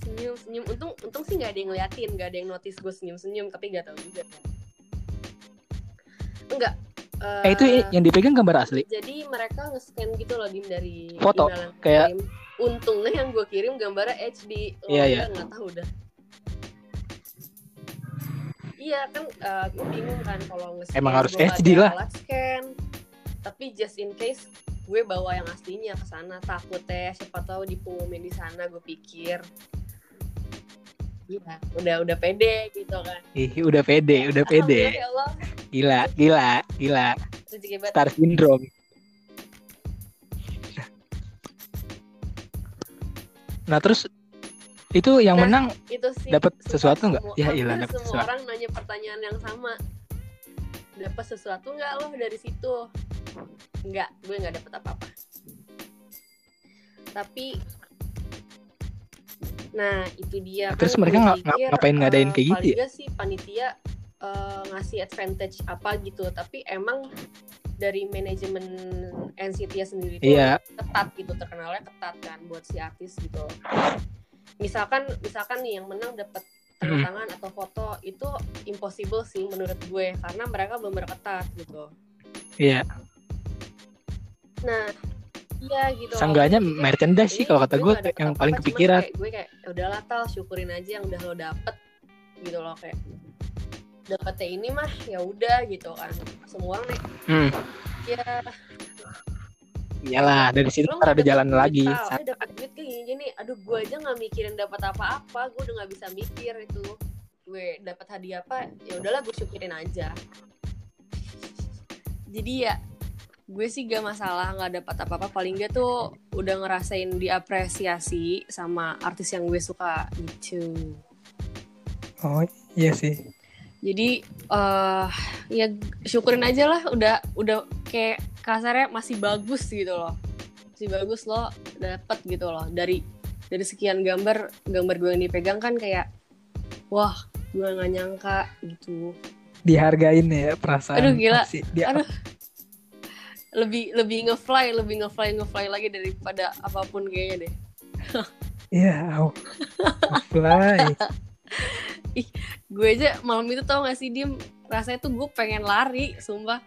senyum senyum untung untung sih nggak ada yang ngeliatin nggak ada yang notice gue senyum senyum tapi nggak tahu juga enggak Eh itu yang dipegang gambar asli. jadi mereka nge-scan gitu loh Dim dari Foto, email yang gue kayak- kirim. untungnya yang gue kirim gambarnya HD Lo Iya, aja iya. nggak tahu dah iya kan eh, gue bingung kan kalau nge-scan Emang harus ada lah. alat scan tapi just in case gue bawa yang aslinya ke sana takutnya siapa tahu dipungungin di sana gue pikir Iya, udah udah pede gitu kan. Ih, udah pede, udah (laughs) pede. Ya Allah, Gila, gila, gila. Star syndrome. Nah, terus itu yang Nah, menang itu sih Dapat sesuatu nggak? semua- Ya iyalah, dapat semua sesuatu. orang nanya pertanyaan yang sama. Dapat sesuatu nggak lo dari situ? Nggak gue nggak dapet apa-apa. Tapi nah itu dia. Terus kan mereka pikir, ngapain ngadain eh, kayak gitu ya? nggak sih panitia eh, ngasih advantage apa gitu. Tapi emang dari manajemen NCT sendiri tuh Iya, ketat gitu terkenalnya ketat kan buat si artis gitu misalkan misalkan nih yang menang dapat tanda tangan atau foto itu impossible sih menurut gue karena mereka benar ketat gitu. Iya. nah iya gitu. Seenggaknya Jadi, merchandise sih kalau kata gue yang paling kepikiran. kayak gue kayak "Ya udahlah tal syukurin aja yang udah lo dapet gitu loh kayak dapetnya ini mah ya udah gitu kan. Semua orang nih. Hmm, ya iyalah dari situ nggak ada jalan duit, lagi. Tal. Eh, dapet duit kayak gini gini. Aduh gue aja nggak mikirin dapat apa-apa. Gue udah nggak bisa mikir itu. Gue dapat hadiah apa ya udahlah gue syukurin aja. Jadi ya gue sih gak masalah nggak dapat apa-apa. Paling gak tuh udah ngerasain diapresiasi sama artis yang gue suka gitu. Oh iya sih. jadi eh ya syukurin aja lah. Udah udah kayak kasarnya masih bagus gitu loh masih bagus lo dapet gitu loh dari dari sekian gambar gambar gue yang dipegang kan kayak wah gue nggak nyangka gitu Dihargain ya perasaan. Aduh, gila. Dia Aduh. lebih lebih ngefly lebih ngefly ngefly lagi daripada apa pun kayaknya deh Iya, au. Fly. (laughs) gue aja malam itu tau gak sih diem rasanya tuh gue pengen lari sumpah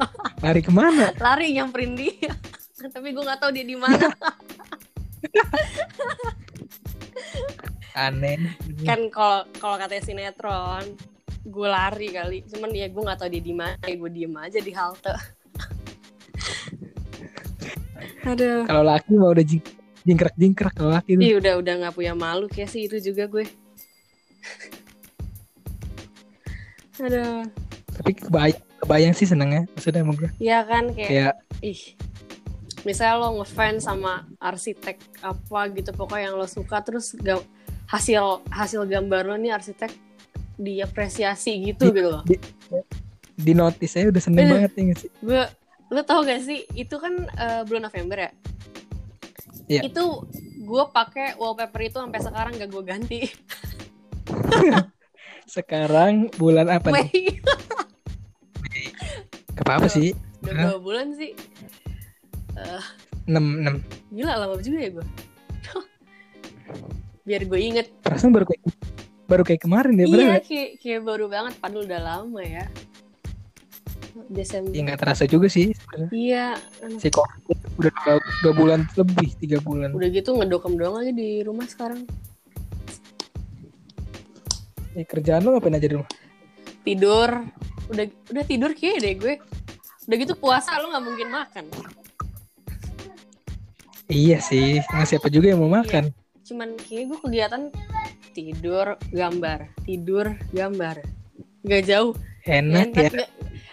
(laughs) Lari ke mana? lari nyamperin dia. (laughs) Tapi gue nggak tahu dia di mana. (laughs) Aneh. kan kalau kalau katanya sinetron gue lari kali. Cuman ya gue nggak tahu dia di mana. Ya gue diem aja di halte. Aduh. Kalau laki mah udah jing jingkrak-jingkrak kalau laki. Ih udah udah nggak punya malu kayak sih itu juga gue. Aduh Tapi kebayang, kebayang sih senengnya. Maksudnya emang gue. ya kan kayak Kayak ih misalnya lo ngefans sama arsitek apa gitu pokoknya yang lo suka terus ga- hasil hasil gambar lo nih arsitek diapresiasi gitu gitu loh di notice saya udah seneng Eh. banget ya nggak sih? gue lo tau gak sih itu kan eh, bulan November ya Iya. itu gue pakai wallpaper itu sampai sekarang gak gue ganti (laughs) Sekarang bulan apa nih? Mei (laughs) apa sih? udah dua bulan sih? Eh, 6 6. gila lama juga ya gue (laughs) biar gue inget. Perasaan baru kayak baru kayak kemarin ya, iya kayak, kayak baru banget padahal udah lama ya. Desember. Ya nggak terasa juga sih iya. Si COVID udah dua, dua bulan lebih, tiga bulan. udah gitu ngedokem doang aja di rumah sekarang. Eh, kerjaan lo ngapain aja di rumah? Tidur. Udah udah tidur kayak deh gue. Udah gitu puasa lo nggak mungkin makan. Iya sih, nggak siapa juga yang mau makan. cuman kayak gue kegiatan tidur gambar. Tidur gambar. Nggak jauh. Enak ya,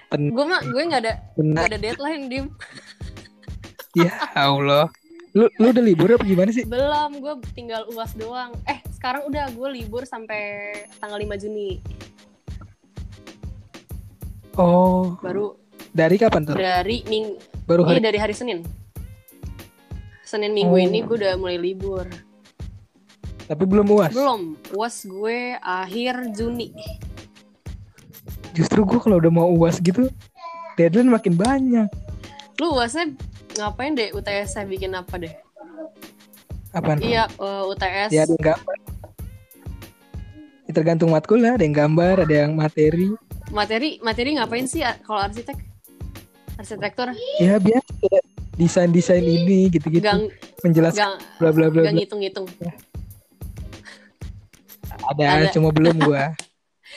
Pen- gue mah gue nggak ada nggak ada deadline dim. Ya Allah. Lu lu udah libur apa gimana sih? belum gue tinggal uas doang. Eh sekarang udah gue libur sampai tanggal 5 Juni Oh, baru dari kapan tuh? dari ming Baru iya hari. dari hari Senin Senin minggu Oh. ini gue udah mulai libur Tapi belum uas. belum uas gue akhir Juni Justru gue kalau udah mau uas gitu, deadline makin banyak. lu uasnya ngapain deh UTS saya bikin apa deh Apaan? iya eh, UTS Ya ada yang gambar. Ya, tergantung matkul lah, ada yang gambar, ada yang materi. Materi materi ngapain sih kalau arsitek arsitektur Ya biasa desain-desain ini gitu-gitu. gang Menjelaskan gang bla bla bla. gang hitung hitung Ada, ada. cuma belum gua.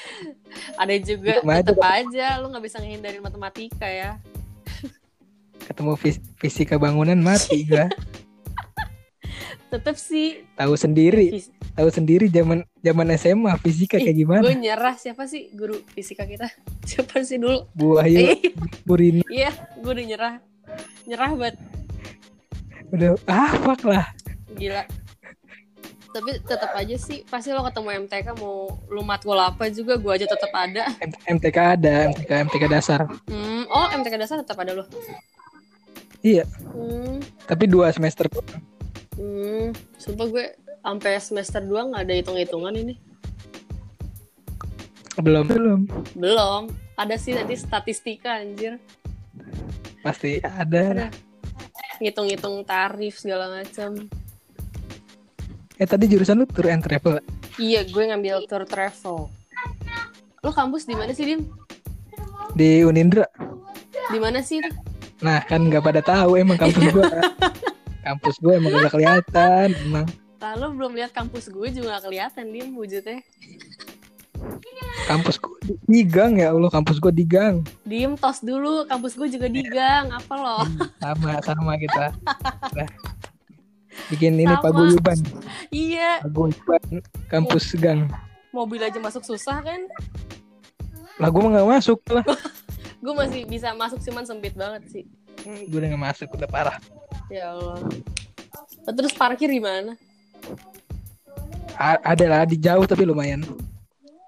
(laughs) ada juga Hitung aja, tetep aja lu nggak bisa ngehindarin matematika ya Ketemu fis- fisika bangunan mati gua. (laughs) tetep sih. Tahu sendiri, fis- tahu sendiri zaman zaman SMA fisika kayak gimana? gue nyerah. Siapa sih guru fisika kita? (laughs) Siapa sih dulu? Bu Wahyu Eh, Burini (laughs) iya gue udah nyerah. Nyerah banget. Udah ah fuck lah. gila. Tapi tetap aja sih pasti lo ketemu MTK mau lu matkul apa juga gue aja tetap ada. M- MTK ada MTK MTK dasar. Hmm, oh MTK dasar tetap ada lo iya. Hmm, tapi dua semester hmm. sumpah gue sampai semester 2 nggak ada hitung-hitungan ini. Belum. Belum. Belum. Ada sih nanti statistika anjir. Pasti ada. Ada. Ngitung-ngitung tarif segala macam eh tadi jurusan lu tour and travel iya gue ngambil tour travel. Lo kampus di mana sih dim di Unindra. Di mana sih? Nah kan nggak pada tahu emang kampus gua (laughs) kampus gua emang udah kelihatan emang Lalu belum lihat kampus gue juga gak kelihatan dim wujudnya kampus gua di, gang ya Allah kampus gua di gang Diem tos dulu, kampus gue juga di gang, apa loh? sama sama kita Nah, bikin ini Sama. paguyuban iya, paguyuban kampus gang mobil aja masuk susah kan? lah mah nggak masuk lah (laughs) Gue masih bisa masuk cuman sempit banget sih. (laughs) gue udah masuk udah parah Ya Allah. Nah, Terus parkir di mana? A- ada lah di jauh tapi lumayan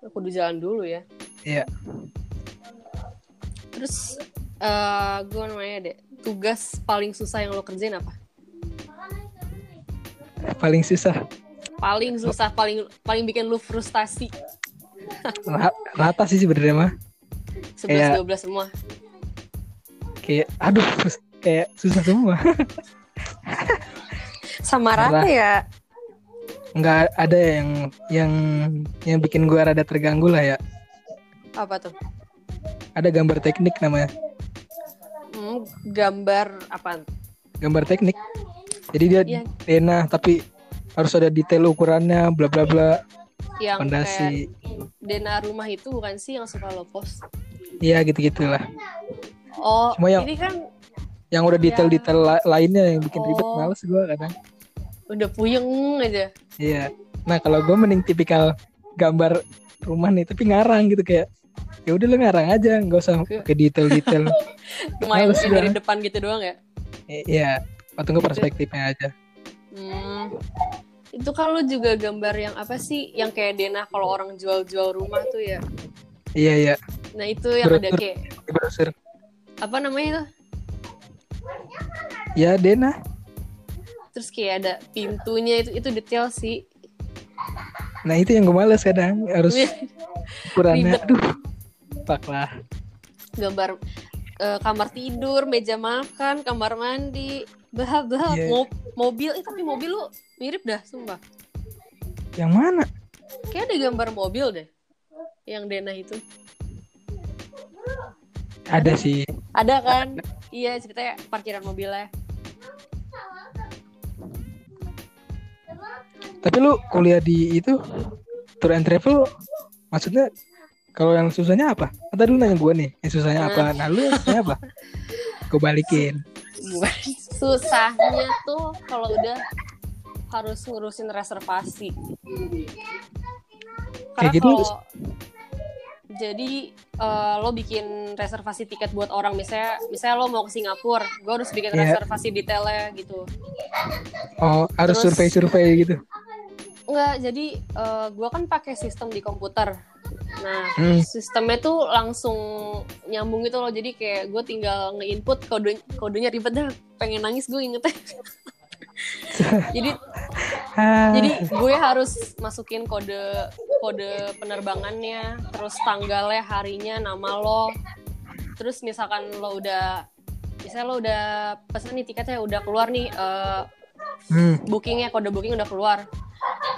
Aku di jalan dulu ya. Iya. Terus eh gue nanya deh, tugas paling susah yang lo kerjain apa? paling susah Paling susah, paling paling bikin lu frustasi. Ra- rata sih sebenarnya mah 11 Kayak- 12 semua. Kayak aduh kayak susah semua Sama rata ya. nggak ada yang yang yang bikin gua rada terganggu lah ya Apa tuh? ada gambar teknik namanya Hmm, gambar apa? gambar teknik jadi dia Iya. denah tapi harus ada detail ukurannya bla bla bla Yang kayak fondasi dena rumah itu bukan sih yang suka lo post? iya gitu gitulah Oh, Cuma yang- ini kan yang udah detail detail la- lainnya yang bikin ribet Oh. males gua kadang udah puyeng aja. iya nah kalau gua mending tipikal gambar rumah nih tapi ngarang gitu kayak ya udah lu ngarang aja nggak usah ke detail detail Cuma (laughs) yang yang dari depan gitu doang ya. iya atau nggak perspektifnya aja Hmm. Itu kan lo juga gambar yang apa sih? Yang kayak denah kalau orang jual-jual rumah tuh ya. iya iya Nah, itu yang ada kayak apa namanya itu? ya denah Terus kayak ada pintunya itu itu detail sih. nah itu yang gue males kadang harus ukurannya Ribet. aduh fuck lah gambar eh, kamar tidur, meja makan, kamar mandi, bahas-bahas Iya. Mo- mobil, eh tapi mobil lu mirip dah, sumpah. yang mana Kayak ada gambar mobil deh, yang Dena itu. ada sih Ada kan? Iya ceritanya parkiran mobilnya. tapi lu kuliah di itu tour and travel maksudnya kalau yang susahnya apa Atau dulu nanya gue nih yang susahnya apa nah lu yang susahnya apa gue balikin Bukan. Susahnya tuh kalau udah harus ngurusin reservasi. Karena Kayak gitu jadi eh, lo bikin reservasi tiket buat orang misalnya misalnya lo mau ke Singapura, gue harus bikin Iya. reservasi detailnya gitu. oh harus Terus- survei survei gitu Enggak, jadi eh, gua kan pakai sistem di komputer. Nah, Hmm. sistemnya tuh langsung nyambung gitu loh. Jadi kayak gue tinggal nge-input kode kodenya ribet dah. Pengen nangis gue ingetnya. (laughs) (laughs) jadi jadi gue harus masukin kode kode penerbangannya, terus tanggalnya, harinya, nama lo. Terus misalkan lo udah misalnya lo udah pesen nih tiketnya udah keluar nih eh, hmm. bookingnya kode booking udah keluar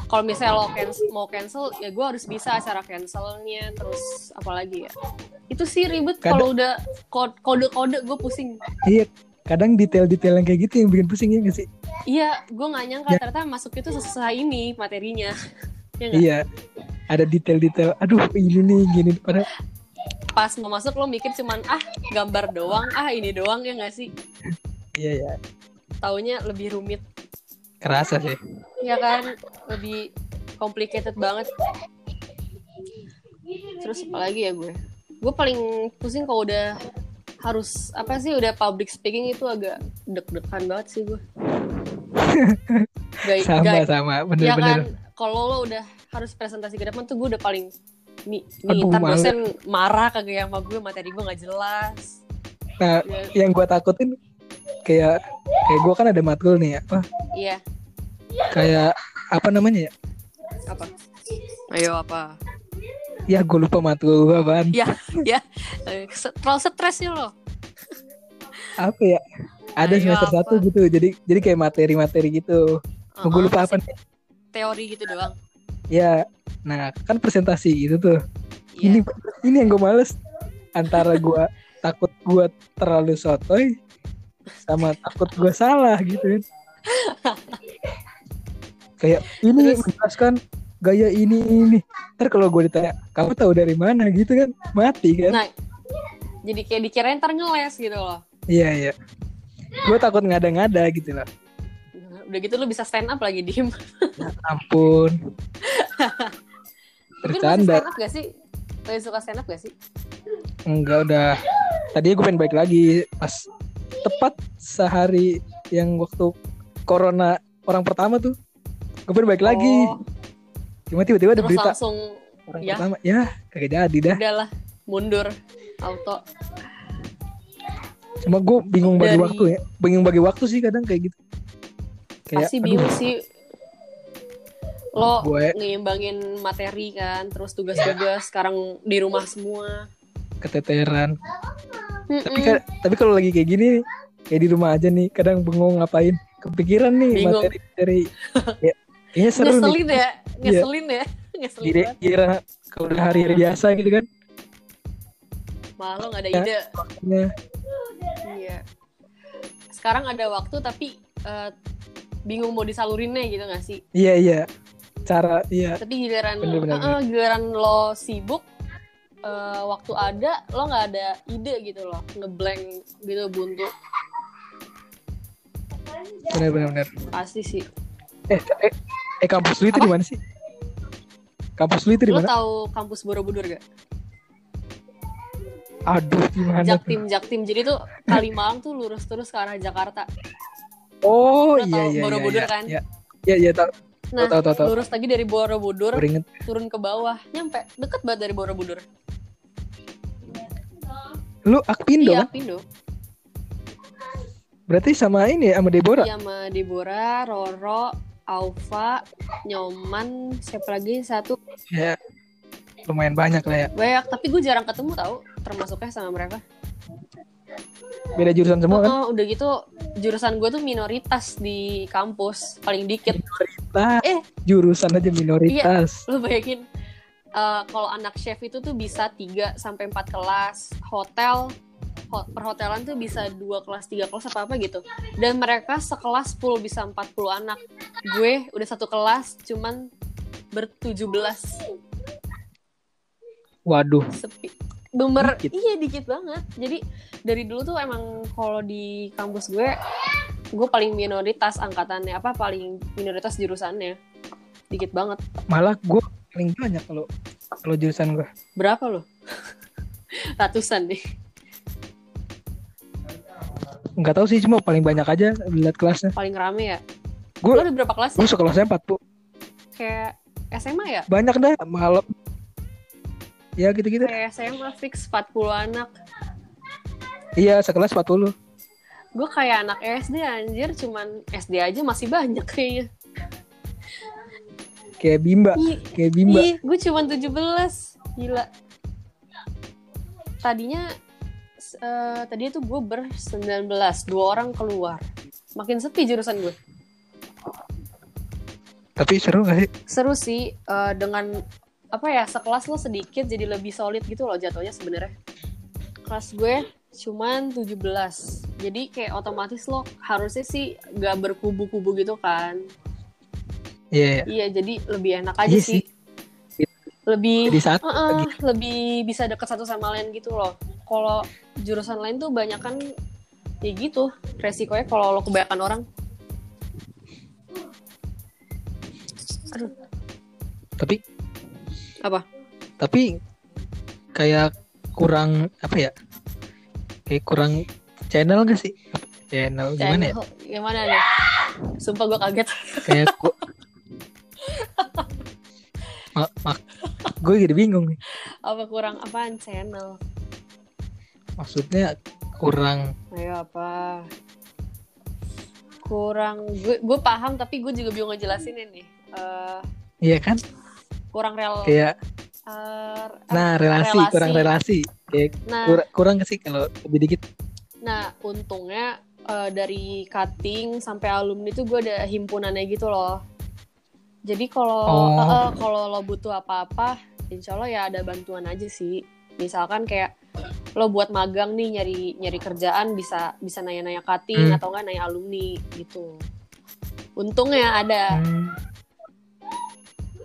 kalau misalnya lo cancel, mau cancel ya gue harus bisa cara cancelnya terus apalagi ya itu sih ribet kalau udah kode kode gue pusing iya kadang detail-detail yang kayak gitu yang bikin pusing ya nggak sih? Iya gue nggak nyangka Ya. ternyata masuk itu sesusah ini materinya. (laughs) Ya iya. Ada detail-detail aduh ini nih gini. Pada pas mau masuk lo mikir cuman ah gambar doang ah ini doang ya nggak sih? Iya ya taunya lebih rumit. Kerasa sih. Ya kan? Lebih complicated banget. Terus apa lagi ya gue? Gue paling pusing kalau udah harus apa sih udah public speaking itu agak deg-degan banget sih gue. (laughs) Gak, sama gak, sama ya bener-bener kan kalau lo udah harus presentasi ke depan tuh gue udah paling nih, nih Aduh, ntar malu. dosen marah kagak sama gue materi gue nggak jelas. nah Ya, yang gue takutin kayak kayak gue kan ada matkul nih apa Iya, kayak apa namanya ya apa? Ayo apa? Ya gue lupa matkul gue apaan Ya, ya. Terlalu stres sih lo. apa ya ada Ayo, semester apa? satu gitu jadi jadi kayak materi-materi gitu oh, gue lupa apa nih Teori gitu doang. ya nah kan presentasi gitu tuh Iya. ini ini yang gue males antara gue (laughs) takut gue terlalu sotoy sama takut gue salah gitu (laughs) kayak ini Terus? menjelaskan gaya ini ini. Ntar kalau gue ditanya kamu tahu dari mana? gitu kan mati kan. Nah, jadi kayak dikirain ntar ngeles gitu loh. iya iya. Gue takut ngada-ngada gitu loh Nah, Udah gitu lu bisa stand up lagi diem. ampun. Tapi lu masih bercanda. stand up gak sih? Lu suka stand up gak sih? enggak udah. Tadinya gue pengen balik lagi. Pas tepat sehari yang waktu corona orang pertama tuh gue pengen balik lagi. Oh, cuma tiba-tiba ada terus berita langsung orang ya. pertama ya kagak jadi dah udahlah mundur auto. cuma gue bingung bagi Dari- waktu ya bingung bagi waktu sih kadang kayak gitu kayak Pasti aduh, bingung sih. Lo gue ngeimbangin materi kan, terus tugas-tugas sekarang di rumah semua. keteteran Mm-mm. tapi tapi kalau lagi kayak gini kayak di rumah aja nih kadang bengong ngapain kepikiran nih Bingung. materi-materi (laughs) ya, kayaknya seru nih ya, ngeselin ya, (laughs) ngeselin banget. kira kalau udah hari-hari biasa gitu kan Malah lo gak ada Ya. ide. ya, Iya. Sekarang ada waktu tapi eh, bingung mau disalurinnya gitu gak sih? iya iya cara iya Tapi giliran Bener, bener, eh, giliran lo sibuk eh, waktu ada lo nggak ada ide gitu loh ngeblank gitu buntu benar-benar benar. pasti sih eh, eh eh kampus lu itu di mana sih kampus lu itu di mana? tahu kampus Borobudur gak aduh gimana tuh? Jaktim Jaktim. Jadi tuh Kalimalang tuh lurus terus ke arah Jakarta. Oh Lo iya tahu iya Borobudur iya, kan? iya iya iya tahu. Nah tahu tahu tahu. lurus lagi dari Borobudur Baru inget turun ke bawah. Nyampe deket banget dari Borobudur. Lu Akpindo iya kan? Pindo berarti sama ini ya sama Deborah? Iya sama Deborah Roro Aufa Nyoman siapa lagi? Satu. Ya lumayan banyak lah ya. Banyak tapi gue jarang ketemu tahu termasuknya sama mereka. Beda jurusan semua kan? Oh, udah gitu jurusan gue tuh minoritas di kampus paling dikit. Lah, Eh. jurusan aja minoritas. Lo bayangin eh, kalau anak chef itu tuh bisa 3 sampai 4 kelas, hotel ho- perhotelan tuh bisa dua kelas, tiga kelas apa apa gitu. Dan mereka sekelas full bisa 40 anak. Gue udah satu kelas cuman bertujuh belas waduh sepi. Bener, Dikit. iya dikit banget. Jadi dari dulu tuh emang kalau di kampus gue, gue paling minoritas angkatannya apa paling minoritas jurusannya, dikit banget. malah gue paling banyak kalau kalau jurusan gue Berapa lo? (laughs) Ratusan nih. Nggak tahu sih cuma paling banyak aja lihat kelasnya Paling rame ya. Gue- ada berapa kelas? gue sekelasnya 40 Kayak SMA ya? banyak dah malam ya gitu-gitu Kayak SMA fix 40 anak. iya sekelas 40 Gue kayak anak SD anjir, cuman SD aja masih banyak kayaknya. kayak bimba kayak bimba Ih, gue cuma 17. Gila. Tadinya eh tadinya tuh gue ber-19, dua orang keluar. Makin sepi jurusan gue. tapi seru gak sih Seru sih eh, dengan apa ya, sekelas lo sedikit jadi lebih solid gitu loh jatuhnya sebenarnya. Kelas gue cuman 17. Jadi kayak otomatis lo harusnya sih gak berkubu-kubu gitu kan. iya iya. Iya, jadi lebih enak aja Iya sih. sih. Lebih satu Heeh, lagi lebih bisa deket satu sama lain gitu loh. Kalau jurusan lain tuh banyak kan ya gitu resikonya kalau lo kebanyakan orang. Aduh, tapi Apa? tapi kayak kurang apa ya? Kayak kurang channel gak sih? Channel gimana ya? Gimana nih? Sumpah gue kaget. Kayak ku... (laughs) mak mak gue jadi bingung nih. Apa kurang apaan channel maksudnya kurang ayo apa? Kurang gue gue paham tapi gue juga bingung ngejelasin ini. Eh, iya kan? kurang rel kayak eh, nah relasi, relasi. kurang relasi. Kayak nah. kurang kurang sih kalau lebih dikit? Nah untungnya eh, dari cutting sampai alumni itu gue ada himpunannya gitu loh. Jadi kalau Oh. eh, eh, kalau lo butuh apa-apa insya Allah ya ada bantuan aja sih. Misalkan kayak lo buat magang nih nyari nyari kerjaan bisa bisa nanya-nanya cutting Hmm. atau enggak nanya alumni gitu. Untungnya ada. Hmm,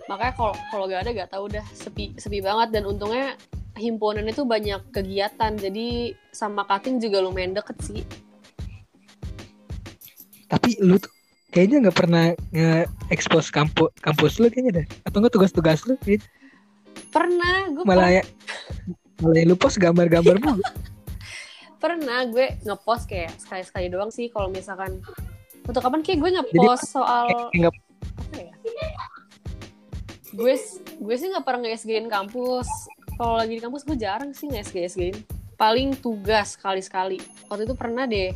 makanya kalau kalau gak ada gak tahu udah sepi sepi banget. Dan untungnya himpunan itu banyak kegiatan. Jadi sama cutting juga lumayan deket sih. Tapi lu tuh kayaknya nggak pernah nge-expose kampus kampus lu kayaknya deh. Atau enggak tugas-tugas lu? Gitu. pernah gue malah ya yang lu post gambar-gambar mulu. (laughs) Pernah gue ngepost kayak sekali-sekali doang sih kalau misalkan. Untuk kapan kayak gue ngepost soal kayak apa ya? Gue gue sih nggak pernah nge-SG-in kampus. Kalau lagi di kampus gue jarang sih nge-SG-SG-in paling tugas sekali-sekali waktu itu pernah deh.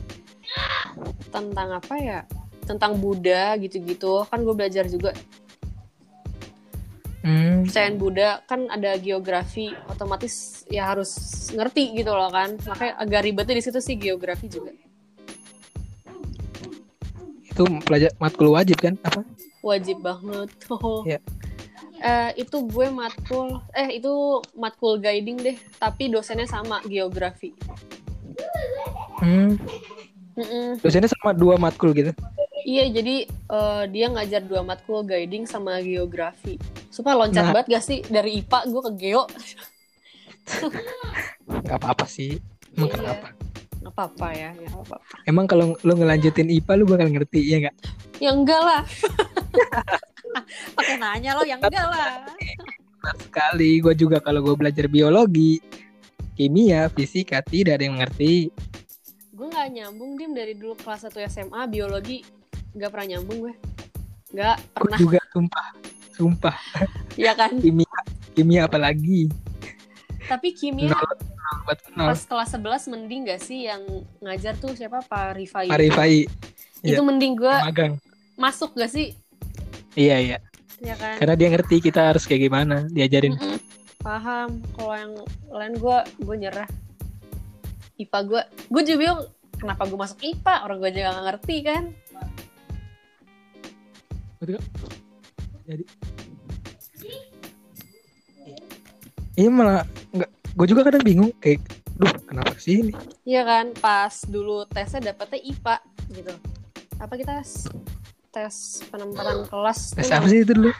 Tentang apa ya? Tentang Buddha gitu-gitu. Kan gue belajar juga hmm, percayaan Buddha kan ada geografi otomatis ya harus ngerti gitu loh kan. Makanya agak ribetnya di situ sih geografi juga. Itu pelajar matkul wajib kan? Apa? Wajib banget. Oh. (laughs) Iya. Eh, itu gue matkul eh itu matkul guiding deh tapi dosennya sama geografi. Hmm, Mm-mm. dosennya sama dua matkul gitu iya jadi eh, dia ngajar dua matkul guiding sama geografi. Supaya loncat Nah. banget gak sih? Dari IPA gue ke geo. Nggak apa-apa sih. Emang Iya. kenapa? Nggak apa-apa ya ya apa-apa. Emang kalau lu ngelanjutin IPA lu bakal ngerti ya nggak ya enggak lah. (laughs) Pakai nanya lo yang enggak lah. Benar sekali. Gue juga kalau gue belajar biologi kimia fisika tidak ada yang mengerti gue nggak nyambung dim dari dulu kelas 1 SMA biologi nggak pernah nyambung gue. Nggak pernah. juga sumpah sumpah. Ya kan? Kimia kimia apalagi? Tapi kimia nol nol nol. pas kelas 11 mending gak sih yang ngajar tuh siapa? Pak Rifai Marifai itu iya. mending gue magang. masuk gak sih? Iya iya. Ya kan? Karena dia ngerti kita harus kayak gimana diajarin. Mm-mm. paham. Kalau yang lain gue gue nyerah. IPA gue. Gue juga bingung kenapa gue masuk IPA orang gue juga gak ngerti kan Betul, Kak? jadi iya malah nggak gue juga kadang bingung kayak duh kenapa sih ini Iya kan pas dulu tesnya dapetnya IPA gitu. Apa kita tes penempatan (gasps) kelas tes apa sih itu dulu?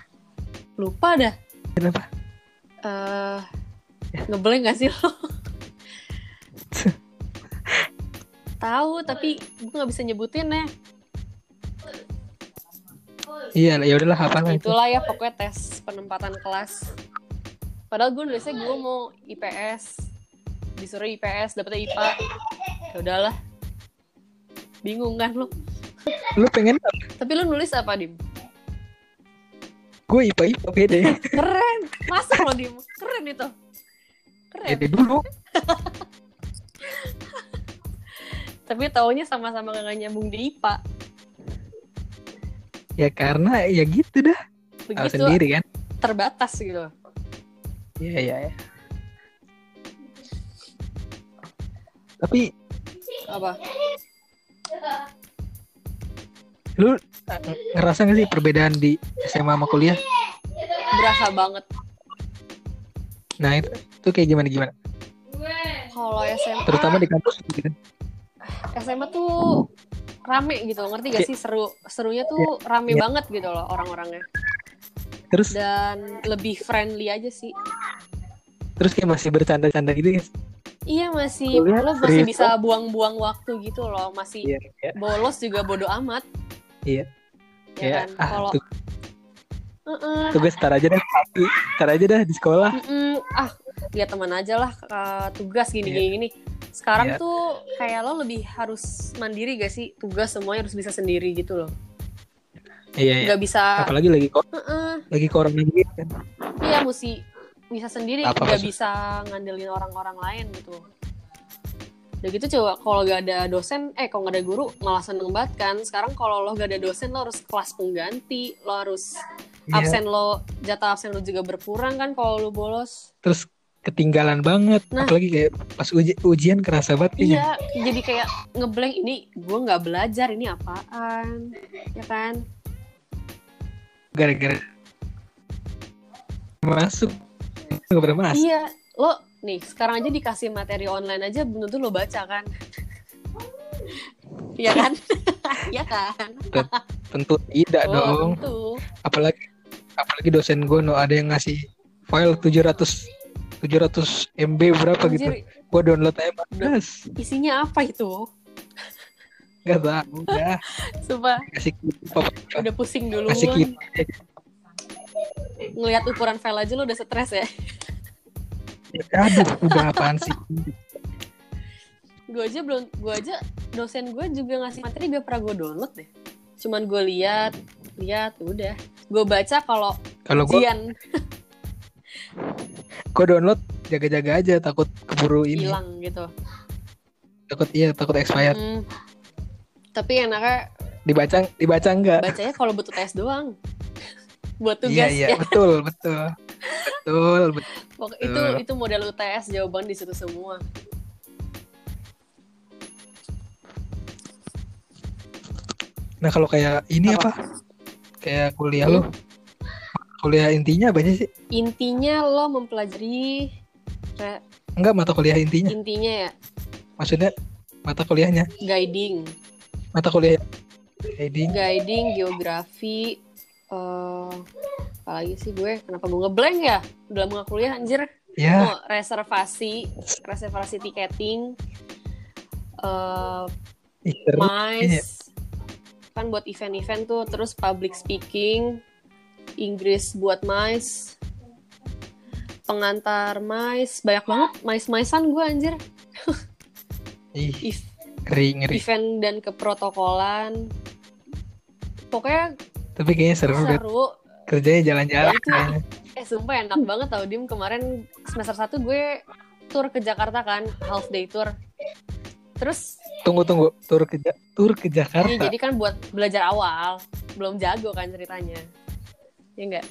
Lupa dah. Kenapa? Eh ngeblank gak sih lo? (laughs) Tahu tapi gue nggak bisa nyebutin ya iya ya udahlah apa lah itu itulah ya pokoknya tes penempatan kelas. Padahal gue nulisnya gue mau IPS disuruh IPS dapetnya IPA ya udahlah. Bingung kan lo lu pengen tapi lu nulis apa dim? Gue ipa ipa beda ya. (laughs) Keren. Masuk lo dim? Keren itu. Keren. Beda dulu. (laughs) Tapi taunya sama-sama gak nyambung di IPA ya karena ya gitu dah. Begitu sendiri kan? terbatas gitu iya iya ya. tapi apa? Lu ngerasa gak sih perbedaan di SMA sama kuliah? Berasa banget. Nah itu itu kayak gimana gimana? Kalau SMA terutama di kampus gitu kan? SMA tuh rame gitu ngerti gak sih? Seru serunya tuh rame Iya. banget gitu loh orang-orangnya. Terus? Dan lebih friendly aja sih. Terus kayak masih bercanda-canda gitu kan iya masih Kuliah lo masih serius? bisa buang-buang waktu gitu loh masih iya iya. bolos juga bodo amat. Iya. ya kayak kan? Ah kalau tuh, Heeh. tuh gue setar aja tapi setar aja dah di sekolah. Mm-mm. ah lihat teman aja lah uh, tugas gini Iya. gini gini sekarang Iya. tuh kayak lo lebih harus mandiri gak sih tugas semuanya harus bisa sendiri gitu loh Iya, iya. nggak bisa Apalagi lagi kok Heeh. lagi corona gitu kan. iya mesti bisa sendiri Apa nggak maksud- bisa ngandelin orang-orang lain gitu udah gitu coba kalau gak ada dosen eh kalau gak ada guru malah seneng banget kan sekarang kalau lo gak ada dosen lo harus kelas pengganti lo harus Iya. absen lo jatah absen lo juga berkurang kan kalau lo bolos Terus ketinggalan banget. Nah. Apalagi kayak pas uji, ujian kerasa banget kayaknya. iya jadi kayak ngeblank ini gue nggak belajar ini apaan ya kan Gara-gara masuk nggak pernah masuk. iya lo nih sekarang aja dikasih materi online aja belum tentu lo baca kan (laughs) Iya kan? (laughs) Iya kan? Tentu tidak Oh, dong. tentu. Apalagi apalagi dosen gue no ada yang ngasih file 700 700 MB berapa gitu. Anjir, Gue download aja mas. isinya apa itu? Gak tahu udah Sumpah, kasih udah pusing dulu. kasih kita Ngelihat ukuran file aja lo udah stres ya. aduh udah apaan sih Gue aja belum, gue aja dosen gue juga ngasih materi gak pernah gue download deh. Cuman gue lihat, lihat, udah. Gue baca kalau kalau gue gue download jaga-jaga aja takut keburu ini hilang gitu. takut iya takut expired Mm. Tapi enaknya dibaca dibaca enggak bacanya kalau butuh tes doang. (laughs) Buat iya tugas iya ya. betul betul betul betul itu itu model UTS jawaban di situ semua. nah kalau kayak ini Apa? apa, kayak kuliah Hmm? lo kuliah intinya apa sih. Intinya lo mempelajari re- enggak mata kuliah intinya. Intinya ya. Maksudnya mata kuliahnya. Guiding, mata kuliah. Heading guiding, geografi, eh apalagi sih gue? Kenapa gue ngeblank ya? Dalam nggak kuliah anjir. Ya. Oh, reservasi reservasi tiketing eh ih, seru. MICE kan buat event-event tuh terus public speaking Inggris buat MICE pengantar MICE banyak banget MICE-MICEan gue anjir. (laughs) Ih If- ngeri ngeri. event dan keprotokolan. Pokoknya tapi kayaknya seru seru. Kerjanya jalan-jalan Ya, eh sumpah enak banget tau Dim. Kemarin semester 1 gue tour ke Jakarta kan half day tour. Terus tunggu tunggu. Tur ke tur ke ya, Jakarta jadi kan buat belajar awal. Belum jago kan ceritanya ya enggak?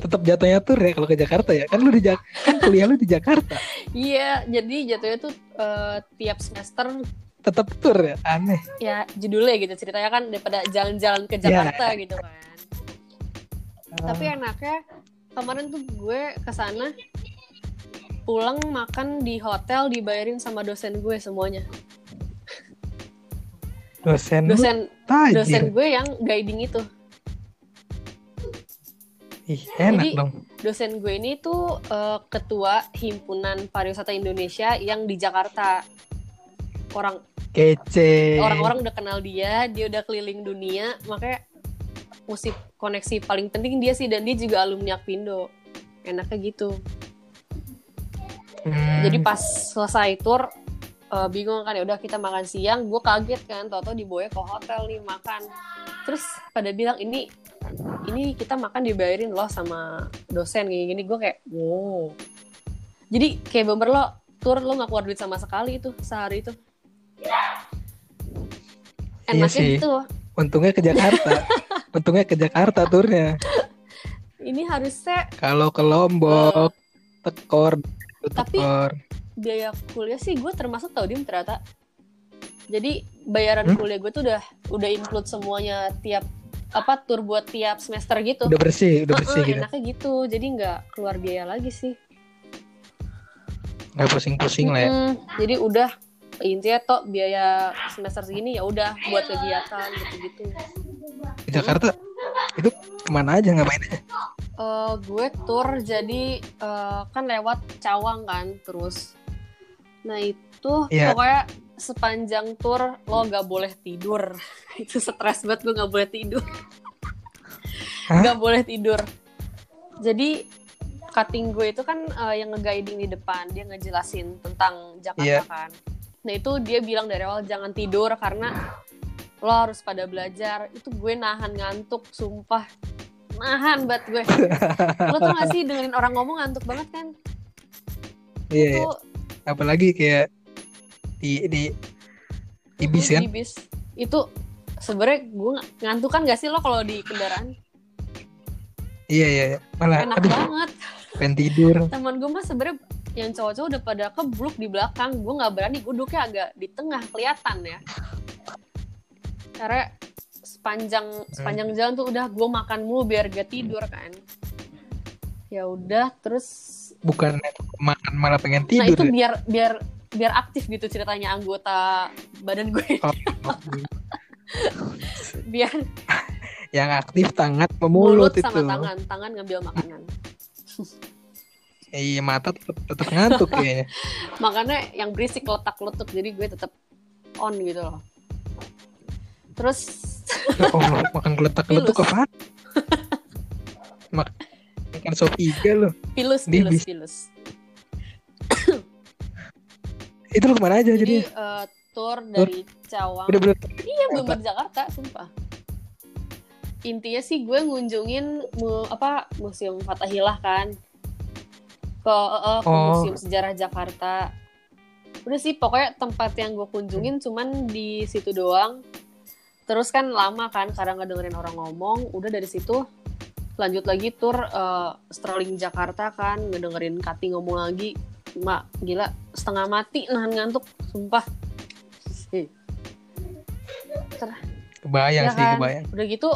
Tetap jatuhnya tur ya kalau ke Jakarta ya. Kan lu di Jak kan kuliah lu di Jakarta. Iya jadi jatuhnya tuh eh, tiap semester tetap tur ya? Aneh. Ya judulnya gitu ceritanya kan daripada jalan-jalan ke Ya. Jakarta gitu kan. Tapi enaknya kemarin tuh gue ke sana pulang makan di hotel dibayarin sama dosen gue semuanya. Dosen dosen dosen gue yang guiding itu ih enak Jadi- dong. dosen gue ini tuh eh, ketua himpunan pariwisata Indonesia yang di Jakarta. Orang kece. orang-orang udah kenal dia dia udah keliling dunia makanya musik koneksi paling penting dia sih dan dia juga alumni Akpindo enaknya gitu. Hmm, jadi pas selesai tour eh, bingung kan ya udah kita makan siang. Gue kaget kan tau-tau dibawa ke hotel nih makan. Terus pada bilang ini ini kita makan dibayarin loh sama dosen gini gini. Gue kayak wow. Jadi kayak bener lo tour lo nggak keluar duit sama sekali itu sehari itu. Iya enaknya sih. gitu. Untungnya ke Jakarta. (laughs) Untungnya ke Jakarta turnya. Ini harusnya kalau ke Lombok tekor Tapi- tekor biaya kuliah sih gue termasuk tau dim ternyata. Jadi bayaran Hmm? kuliah gue tuh udah udah include semuanya tiap apa tur buat tiap semester gitu. Udah bersih udah bersih gitu. enaknya gitu. Jadi nggak keluar biaya lagi sih. Nggak pusing-pusing lah ya. Jadi udah intinya toh biaya semester segini ya udah buat kegiatan gitu-gitu. Ke Jakarta itu ke mana aja ngapain aja? Eh, gue tur jadi eh, kan lewat Cawang kan terus nah itu Iya. pokoknya sepanjang tur lo nggak boleh tidur (laughs) itu stres banget gue nggak boleh tidur Hah? nggak boleh tidur jadi cutting gue itu kan eh, yang nge-guiding di depan dia ngejelasin tentang Jakarta Iya. kan nah itu dia bilang dari awal jangan tidur karena lo harus pada belajar itu gue nahan ngantuk sumpah nahan banget gue (laughs) lo tau gak sih dengerin orang ngomong ngantuk banget kan Iya, iya. itu apalagi kayak di di di bis Mm, kan. di bis. Itu sebenarnya gue ng- ngantuk kan gak sih lo kalau di kendaraan? Iya iya, iya. malah enak aduh banget. pengen tidur. (laughs) teman gue mah sebenarnya yang cowok-cowok udah pada kebluk di belakang. Gue nggak berani gue duduknya agak di tengah kelihatan ya. Karena sepanjang sepanjang jalan tuh udah gue makan mulu biar gak tidur kan. Ya udah terus Bukan makan malah pengen nah tidur. itu ya. biar biar biar aktif gitu ceritanya anggota badan gue Oh, (laughs) biar yang aktif tangan sama mulut itu. sama tangan tangan ngambil makanan (laughs) Iya mata tetap, tetap ngantuk kayaknya. (laughs) makanya yang berisik letak letuk jadi gue tetap on gitu loh terus Ya Allah, makan geletak-geletuk Pilus. apaan? Mak makan sop iga loh. pilus pilus pilus. (coughs) Itu lu ke mana aja jadi jadi? eh, tour dari Cawang. Bener-bener iya belum di Jakarta sumpah. Intinya sih gue ngunjungin mu- apa museum Fatahillah kan. Ke eh, ke Oh. museum sejarah Jakarta. Udah sih pokoknya tempat yang gue kunjungin cuman di situ doang. Terus kan lama kan karena nggak dengerin orang ngomong. Udah dari situ lanjut lagi tour eh, strolling Jakarta kan ngedengerin Kati ngomong lagi mak gila setengah mati nahan ngantuk sumpah kebayang Iya sih, kan? kebayang. udah gitu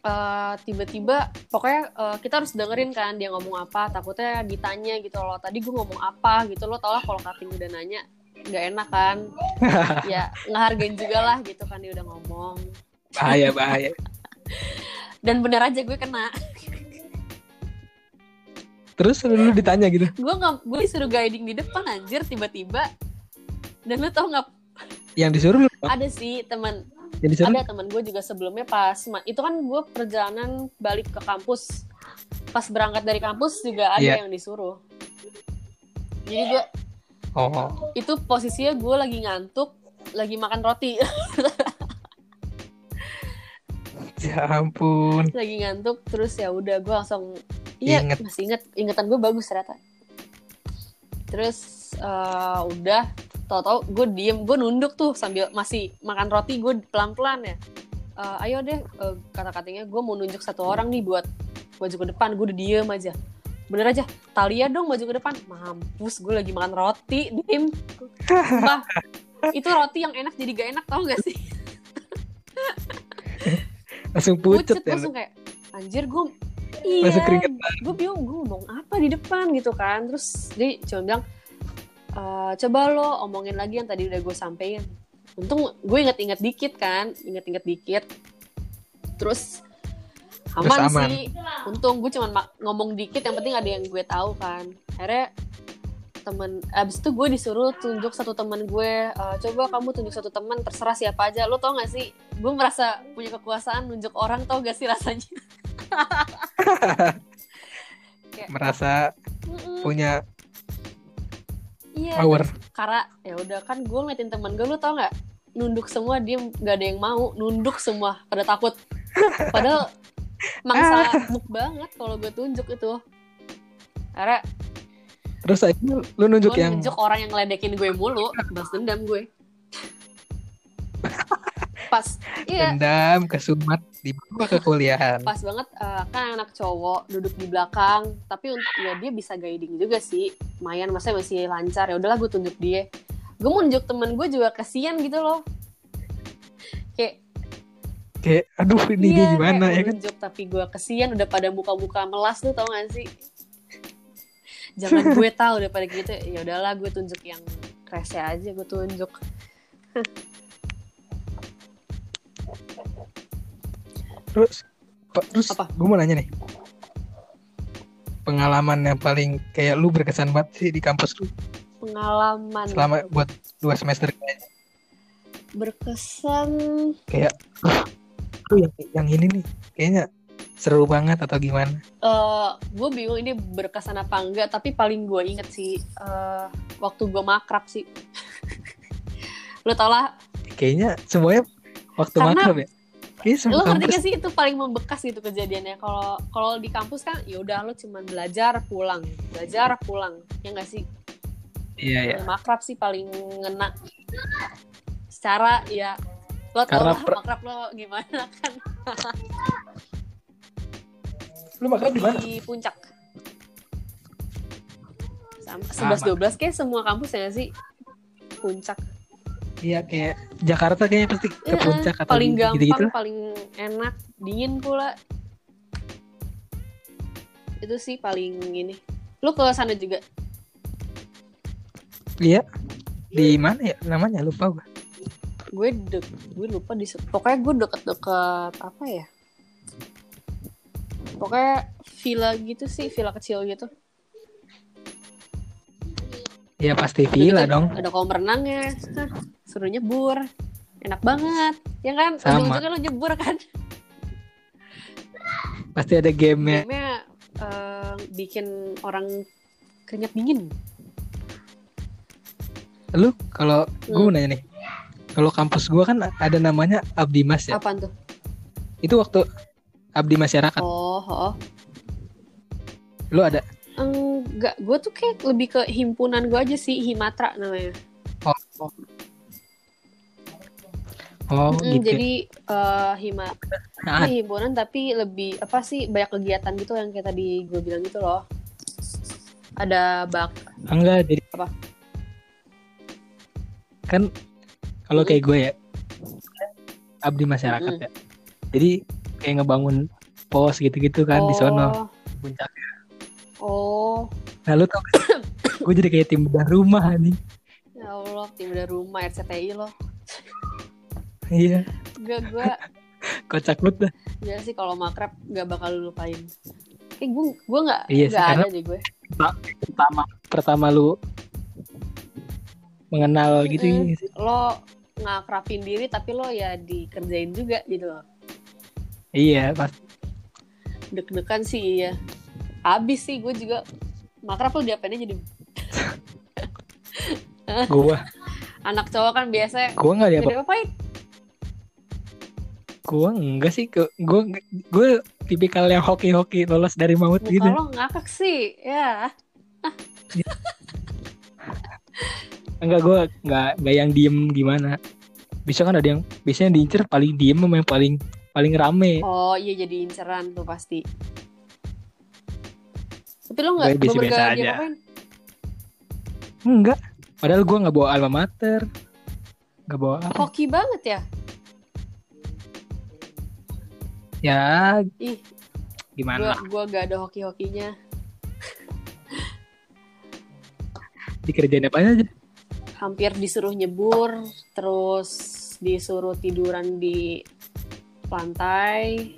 eh, tiba-tiba pokoknya eh, kita harus dengerin kan dia ngomong apa takutnya ditanya gitu loh tadi gue ngomong apa gitu lo tau lah kalau Kating udah nanya nggak enak kan (laughs) ya ngehargain juga lah gitu kan dia udah ngomong Bahaya, bahaya. (laughs) dan bener aja gue kena. Terus lu, lu ditanya gitu. gue nggak gue disuruh guiding di depan anjir tiba-tiba. Dan lo tau nggak Yang disuruh lu, ada sih teman. Ada teman gue juga sebelumnya pas itu kan gue perjalanan balik ke kampus. Pas berangkat dari kampus juga ada Iya. yang disuruh. Jadi gue Oh, itu posisinya gue lagi ngantuk lagi makan roti (laughs) ya ampun. lagi ngantuk terus ya udah gue langsung iya Inget. masih inget ingatan gue bagus ternyata. Terus eh, udah tau-tau gue diem gue nunduk tuh sambil masih makan roti gue pelan-pelan ya. Eh, ayo deh eh, kata-katanya gue mau nunjuk satu orang nih buat baju ke depan. Gue udah diem aja. Bener aja Talia dong baju ke depan. Mampus gue lagi makan roti diem Sumpah, (laughs) itu roti yang enak jadi gak enak tau gak sih (laughs) Langsung pucet, pucet ya. langsung kayak anjir gue iya gue bingung gue ngomong apa di depan gitu kan. Terus dia cuma bilang "Eh, coba lo omongin lagi yang tadi udah gue sampein. Untung gue inget-inget dikit kan inget-inget dikit. Terus aman, aman. sih. Untung gue cuma ma- ngomong dikit yang penting ada yang gue tahu kan. Akhirnya temen abis itu gue disuruh tunjuk satu temen gue "Eh, coba kamu tunjuk satu temen terserah siapa aja. Lo tau gak sih? Gue merasa punya kekuasaan nunjuk orang tau gak sih rasanya? (laughs) Merasa Mm-mm. punya iya power. karena ya udah kan gue ngeliatin temen gue lu tau nggak nunduk semua dia nggak ada yang mau nunduk semua pada takut. (laughs) Padahal mangsa muk banget kalau gue tunjuk itu. Karena Terus akhirnya lu nunjuk gue yang nunjuk orang yang ngeledekin gue mulu balas dendam gue. (laughs) Pas iya. Dendam kesumat dibawa ke kuliahan. pas banget eh, kan anak cowok duduk di belakang tapi untuk ya dia bisa guiding juga sih. Lumayan masa masih lancar. Ya udahlah gue tunjuk dia. Gue mau nunjuk temen gue juga kasihan gitu loh. Kayak Kayak aduh ini dia iya, gimana? kayak ya kan? nunjuk tapi gue kasihan udah pada muka-muka melas tuh tau gak sih jangan (laughs) gue tahu daripada gitu ya udahlah gue tunjuk yang rese aja gue tunjuk (laughs) Terus terus Apa? gue mau nanya nih. Pengalaman yang paling kayak lu berkesan banget sih di kampus lu pengalaman selama buat dua semester ini. berkesan kayak "Uh, lu yang yang ini nih kayaknya seru banget atau gimana? Eh, gue bingung ini berkesan apa enggak, tapi paling gue inget sih eh, waktu gue makrab sih. (laughs) Lo tau lah, Kayaknya semuanya waktu Karena- makrab ya. Kayaknya semua lo ngerti gak sih itu paling membekas gitu kejadiannya. Kalau kalau di kampus kan, ya udah lo cuma belajar pulang, belajar pulang, ya nggak sih? Iya ya. Ya, makrab sih paling ngena. Secara ya lo tau Karena lah makrab lo gimana kan (laughs) Lu makrab di mana? di puncak. Sama Sama. 11 12 kayak semua kampus ya sih? Puncak. Iya kayak Jakarta kayaknya pasti ke Iya, puncak atau paling gampang, gitu-gitu. paling enak, dingin pula. Itu sih paling ini. Lu ke sana juga? Iya. Di mana ya namanya lupa gua. Gue dek, gue lupa di pokoknya gue deket-deket apa ya? Pokoknya villa gitu sih, villa kecil gitu. Ya pasti villa gitu dong. Ada kolam renangnya. Hah, suruh nyebur. Enak banget. Ya kan? Sama. Ujung-ujungnya lu nyebur kan? Pasti ada gamenya. Gamenya eh, bikin orang keringat dingin. Lu kalau gua Hmm. mau nanya nih. Kalau kampus gua kan ada namanya Abdi Mas ya. Apaan tuh? Itu waktu Abdi Masyarakat. Oh, oh. Lu ada? Enggak, gue tuh kayak lebih ke himpunan gue aja sih, Himatra namanya. Oh, oh Mm, gitu. Jadi eh hima Nah, himpunan tapi lebih apa sih banyak kegiatan gitu yang kayak tadi gue bilang gitu loh. Ada bak enggak jadi Apa? Kan kalau Mm. kayak gue ya Abdi Masyarakat Mm. ya. Jadi kayak ngebangun pos gitu-gitu kan di sono puncak. Oh, Nah lu tau gak sih? (coughs) gue jadi kayak tim bedah rumah nih. ya Allah, tim dari rumah RCTI loh. Iya, Gue gue (laughs) kocak banget dah. ya sih kalau makrab gak bakal lu lupain. Kayak gue gue nggak Iya sih, nggak ada deh gue. Pertama pertama lu mengenal gitu Mm. sih. Lo ngakrapin diri tapi lo ya dikerjain juga gitu loh. Iya, pas. Deg-degan sih iya. Habis sih gue juga makrab lo diapain aja jadi? (laughs) Gua? Anak cowok kan biasa gua nggak gak diapa diapain gua enggak sih gua gua, gua tipikal yang hoki-hoki lolos dari maut muka gitu. lo ngakak sih ya. (laughs) Enggak gua nggak nggak yang diem gimana. Bisa kan ada yang biasanya diincer paling diem sama yang paling paling rame. oh iya jadi inceran tuh pasti tapi lo nggak Gue bener-bener gak aja. Enggak. Padahal gua nggak bawa alma mater. Nggak bawa apa. hoki banget ya Ya ih gue gimana? gue gak ada hoki-hokinya Dikerjain apa aja? hampir disuruh nyebur terus disuruh tiduran di lantai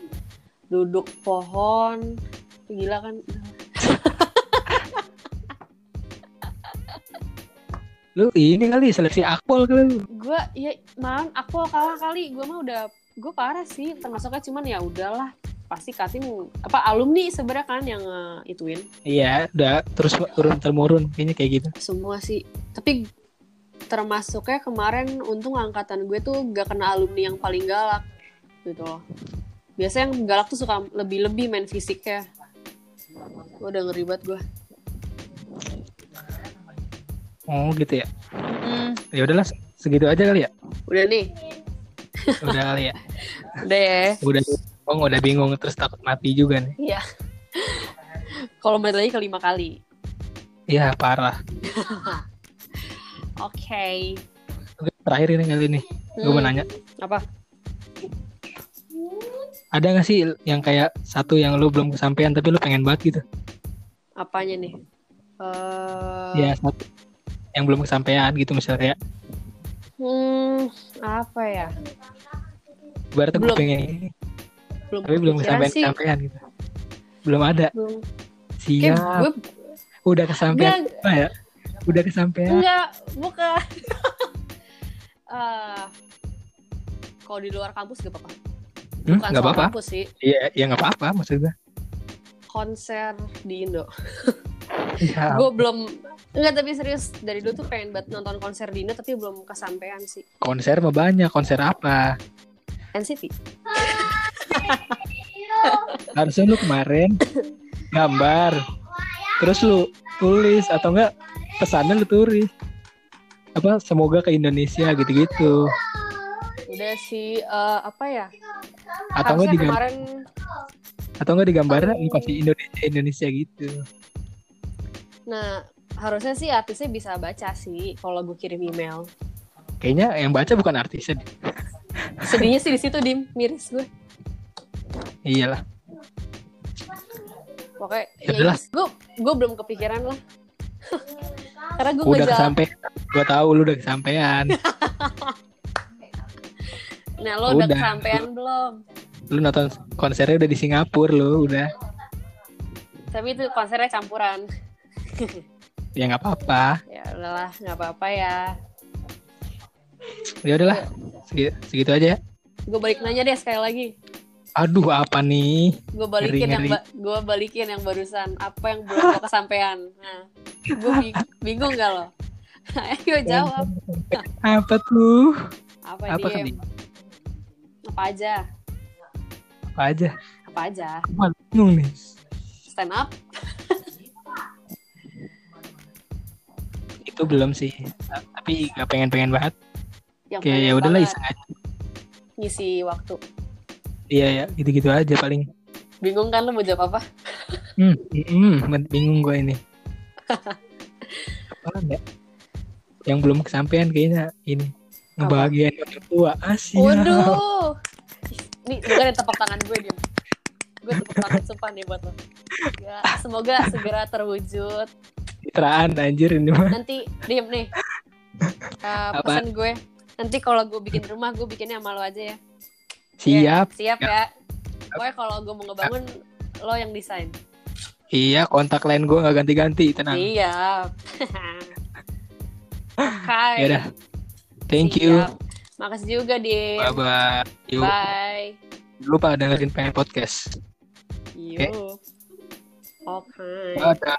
duduk pohon. Gila kan? Lu ini kali seleksi akpol kali lu. gue ya malah aku kalah kali. Gue mah udah gue parah sih. Termasuknya cuman ya udahlah. Pasti kating apa alumni sebenarnya kan yang eh, ituin. Iya, udah terus turun temurun. Kayaknya kayak gitu. semua sih. Tapi termasuknya kemarin untung angkatan gue tuh gak kena alumni yang paling galak gitu loh biasanya yang galak tuh suka lebih-lebih main fisiknya gue udah ngeri banget gue Oh gitu ya. Hmm, Ya udahlah segitu aja kali ya. udah nih Udah kali ya. (laughs) udah ya Udah oh, udah bingung terus takut mati juga nih. iya kalau balik lagi kelima kali Iya, parah. (laughs) oke Oke, Terakhir ini kali ini. Gue mau Hmm, nanya, apa ada gak sih yang kayak satu yang lu belum kesampaian tapi lu pengen banget gitu? apanya nih Eh, Ya, satu yang belum kesampaian gitu misalnya kayak hmm, apa ya gue Belum. pengen ini belum tapi belum kesampaian sih kesampaian gitu. Belum ada. belum kayak Siap. gue Udah kesampaian apa ya? Udah kesampaian. enggak bukan (laughs) Eh, kalau di luar kampus gak apa-apa Hmm, bukan soal apa-apa. kampus sih Iya, ya nggak apa-apa maksud gue. konser di Indo Iya. (laughs) gue belum Enggak tapi serius dari dulu tuh pengen banget nonton konser di Indo tapi belum kesampaian sih Konser mah banyak. Konser apa? NCT (laughs) Harusnya lu kemarin gambar. Terus lu tulis atau enggak pesannya lu tulis. Apa semoga ke Indonesia gitu-gitu. udah sih eh, apa ya Atau enggak digambar kemarin atau enggak digambar lu kasih Indonesia Indonesia gitu. nah harusnya sih artisnya bisa baca sih kalau gue kirim email Kayaknya yang baca bukan artisnya. sedihnya sih di situ dim miris gue Iyalah. pokoknya Ya gue gue belum kepikiran lah (laughs) karena gue Udah kesampe. Gua tahu lu udah kesampean. (laughs) nah lo udah Udah. kesampean belum lu nonton konsernya udah di Singapura lu udah. tapi itu konsernya campuran Ya nggak apa-apa. ya udahlah nggak apa-apa ya Ya udahlah. Segitu, segitu aja ya. gue balik nanya deh sekali lagi Aduh apa nih? gue balikin Ngeri, yang ba- gue balikin yang barusan apa yang belum lo kesampean nah gue bing- bingung gak lo ayo jawab Apa tuh? apa, Apa kan diem apa aja Apa aja? apa aja bingung nih. stand up Itu belum sih. Tapi gak pengen-pengen banget. yang Kayak ya udahlah iseng aja. ngisi waktu Iya ya, gitu-gitu aja paling. bingung kan lo mau jawab apa Hmm, hmm, hmm, bingung gue ini. (laughs) Apa ya? Yang belum kesampaian kayaknya ini ngebahagiain orang tua Asia. waduh. Nih bukan tepuk tangan gue dia. Gue tepuk tangan sumpah nih buat lo. Ya, semoga segera terwujud. Citraan anjir ini mah. nanti diem nih. Apa? pesan gue. Nanti kalau gue bikin rumah gue bikinnya sama lo aja ya. Siap. siap ya. Pokoknya kalau gue mau ngebangun lo yang desain. Iya, kontak lain gue nggak ganti-ganti, tenang. siap. (laughs) Oke Ya udah. Thank you. Siap. makasih juga di Bye bye. Yuk, bye lupa dengerin pengen podcast. yuk oke Dadah.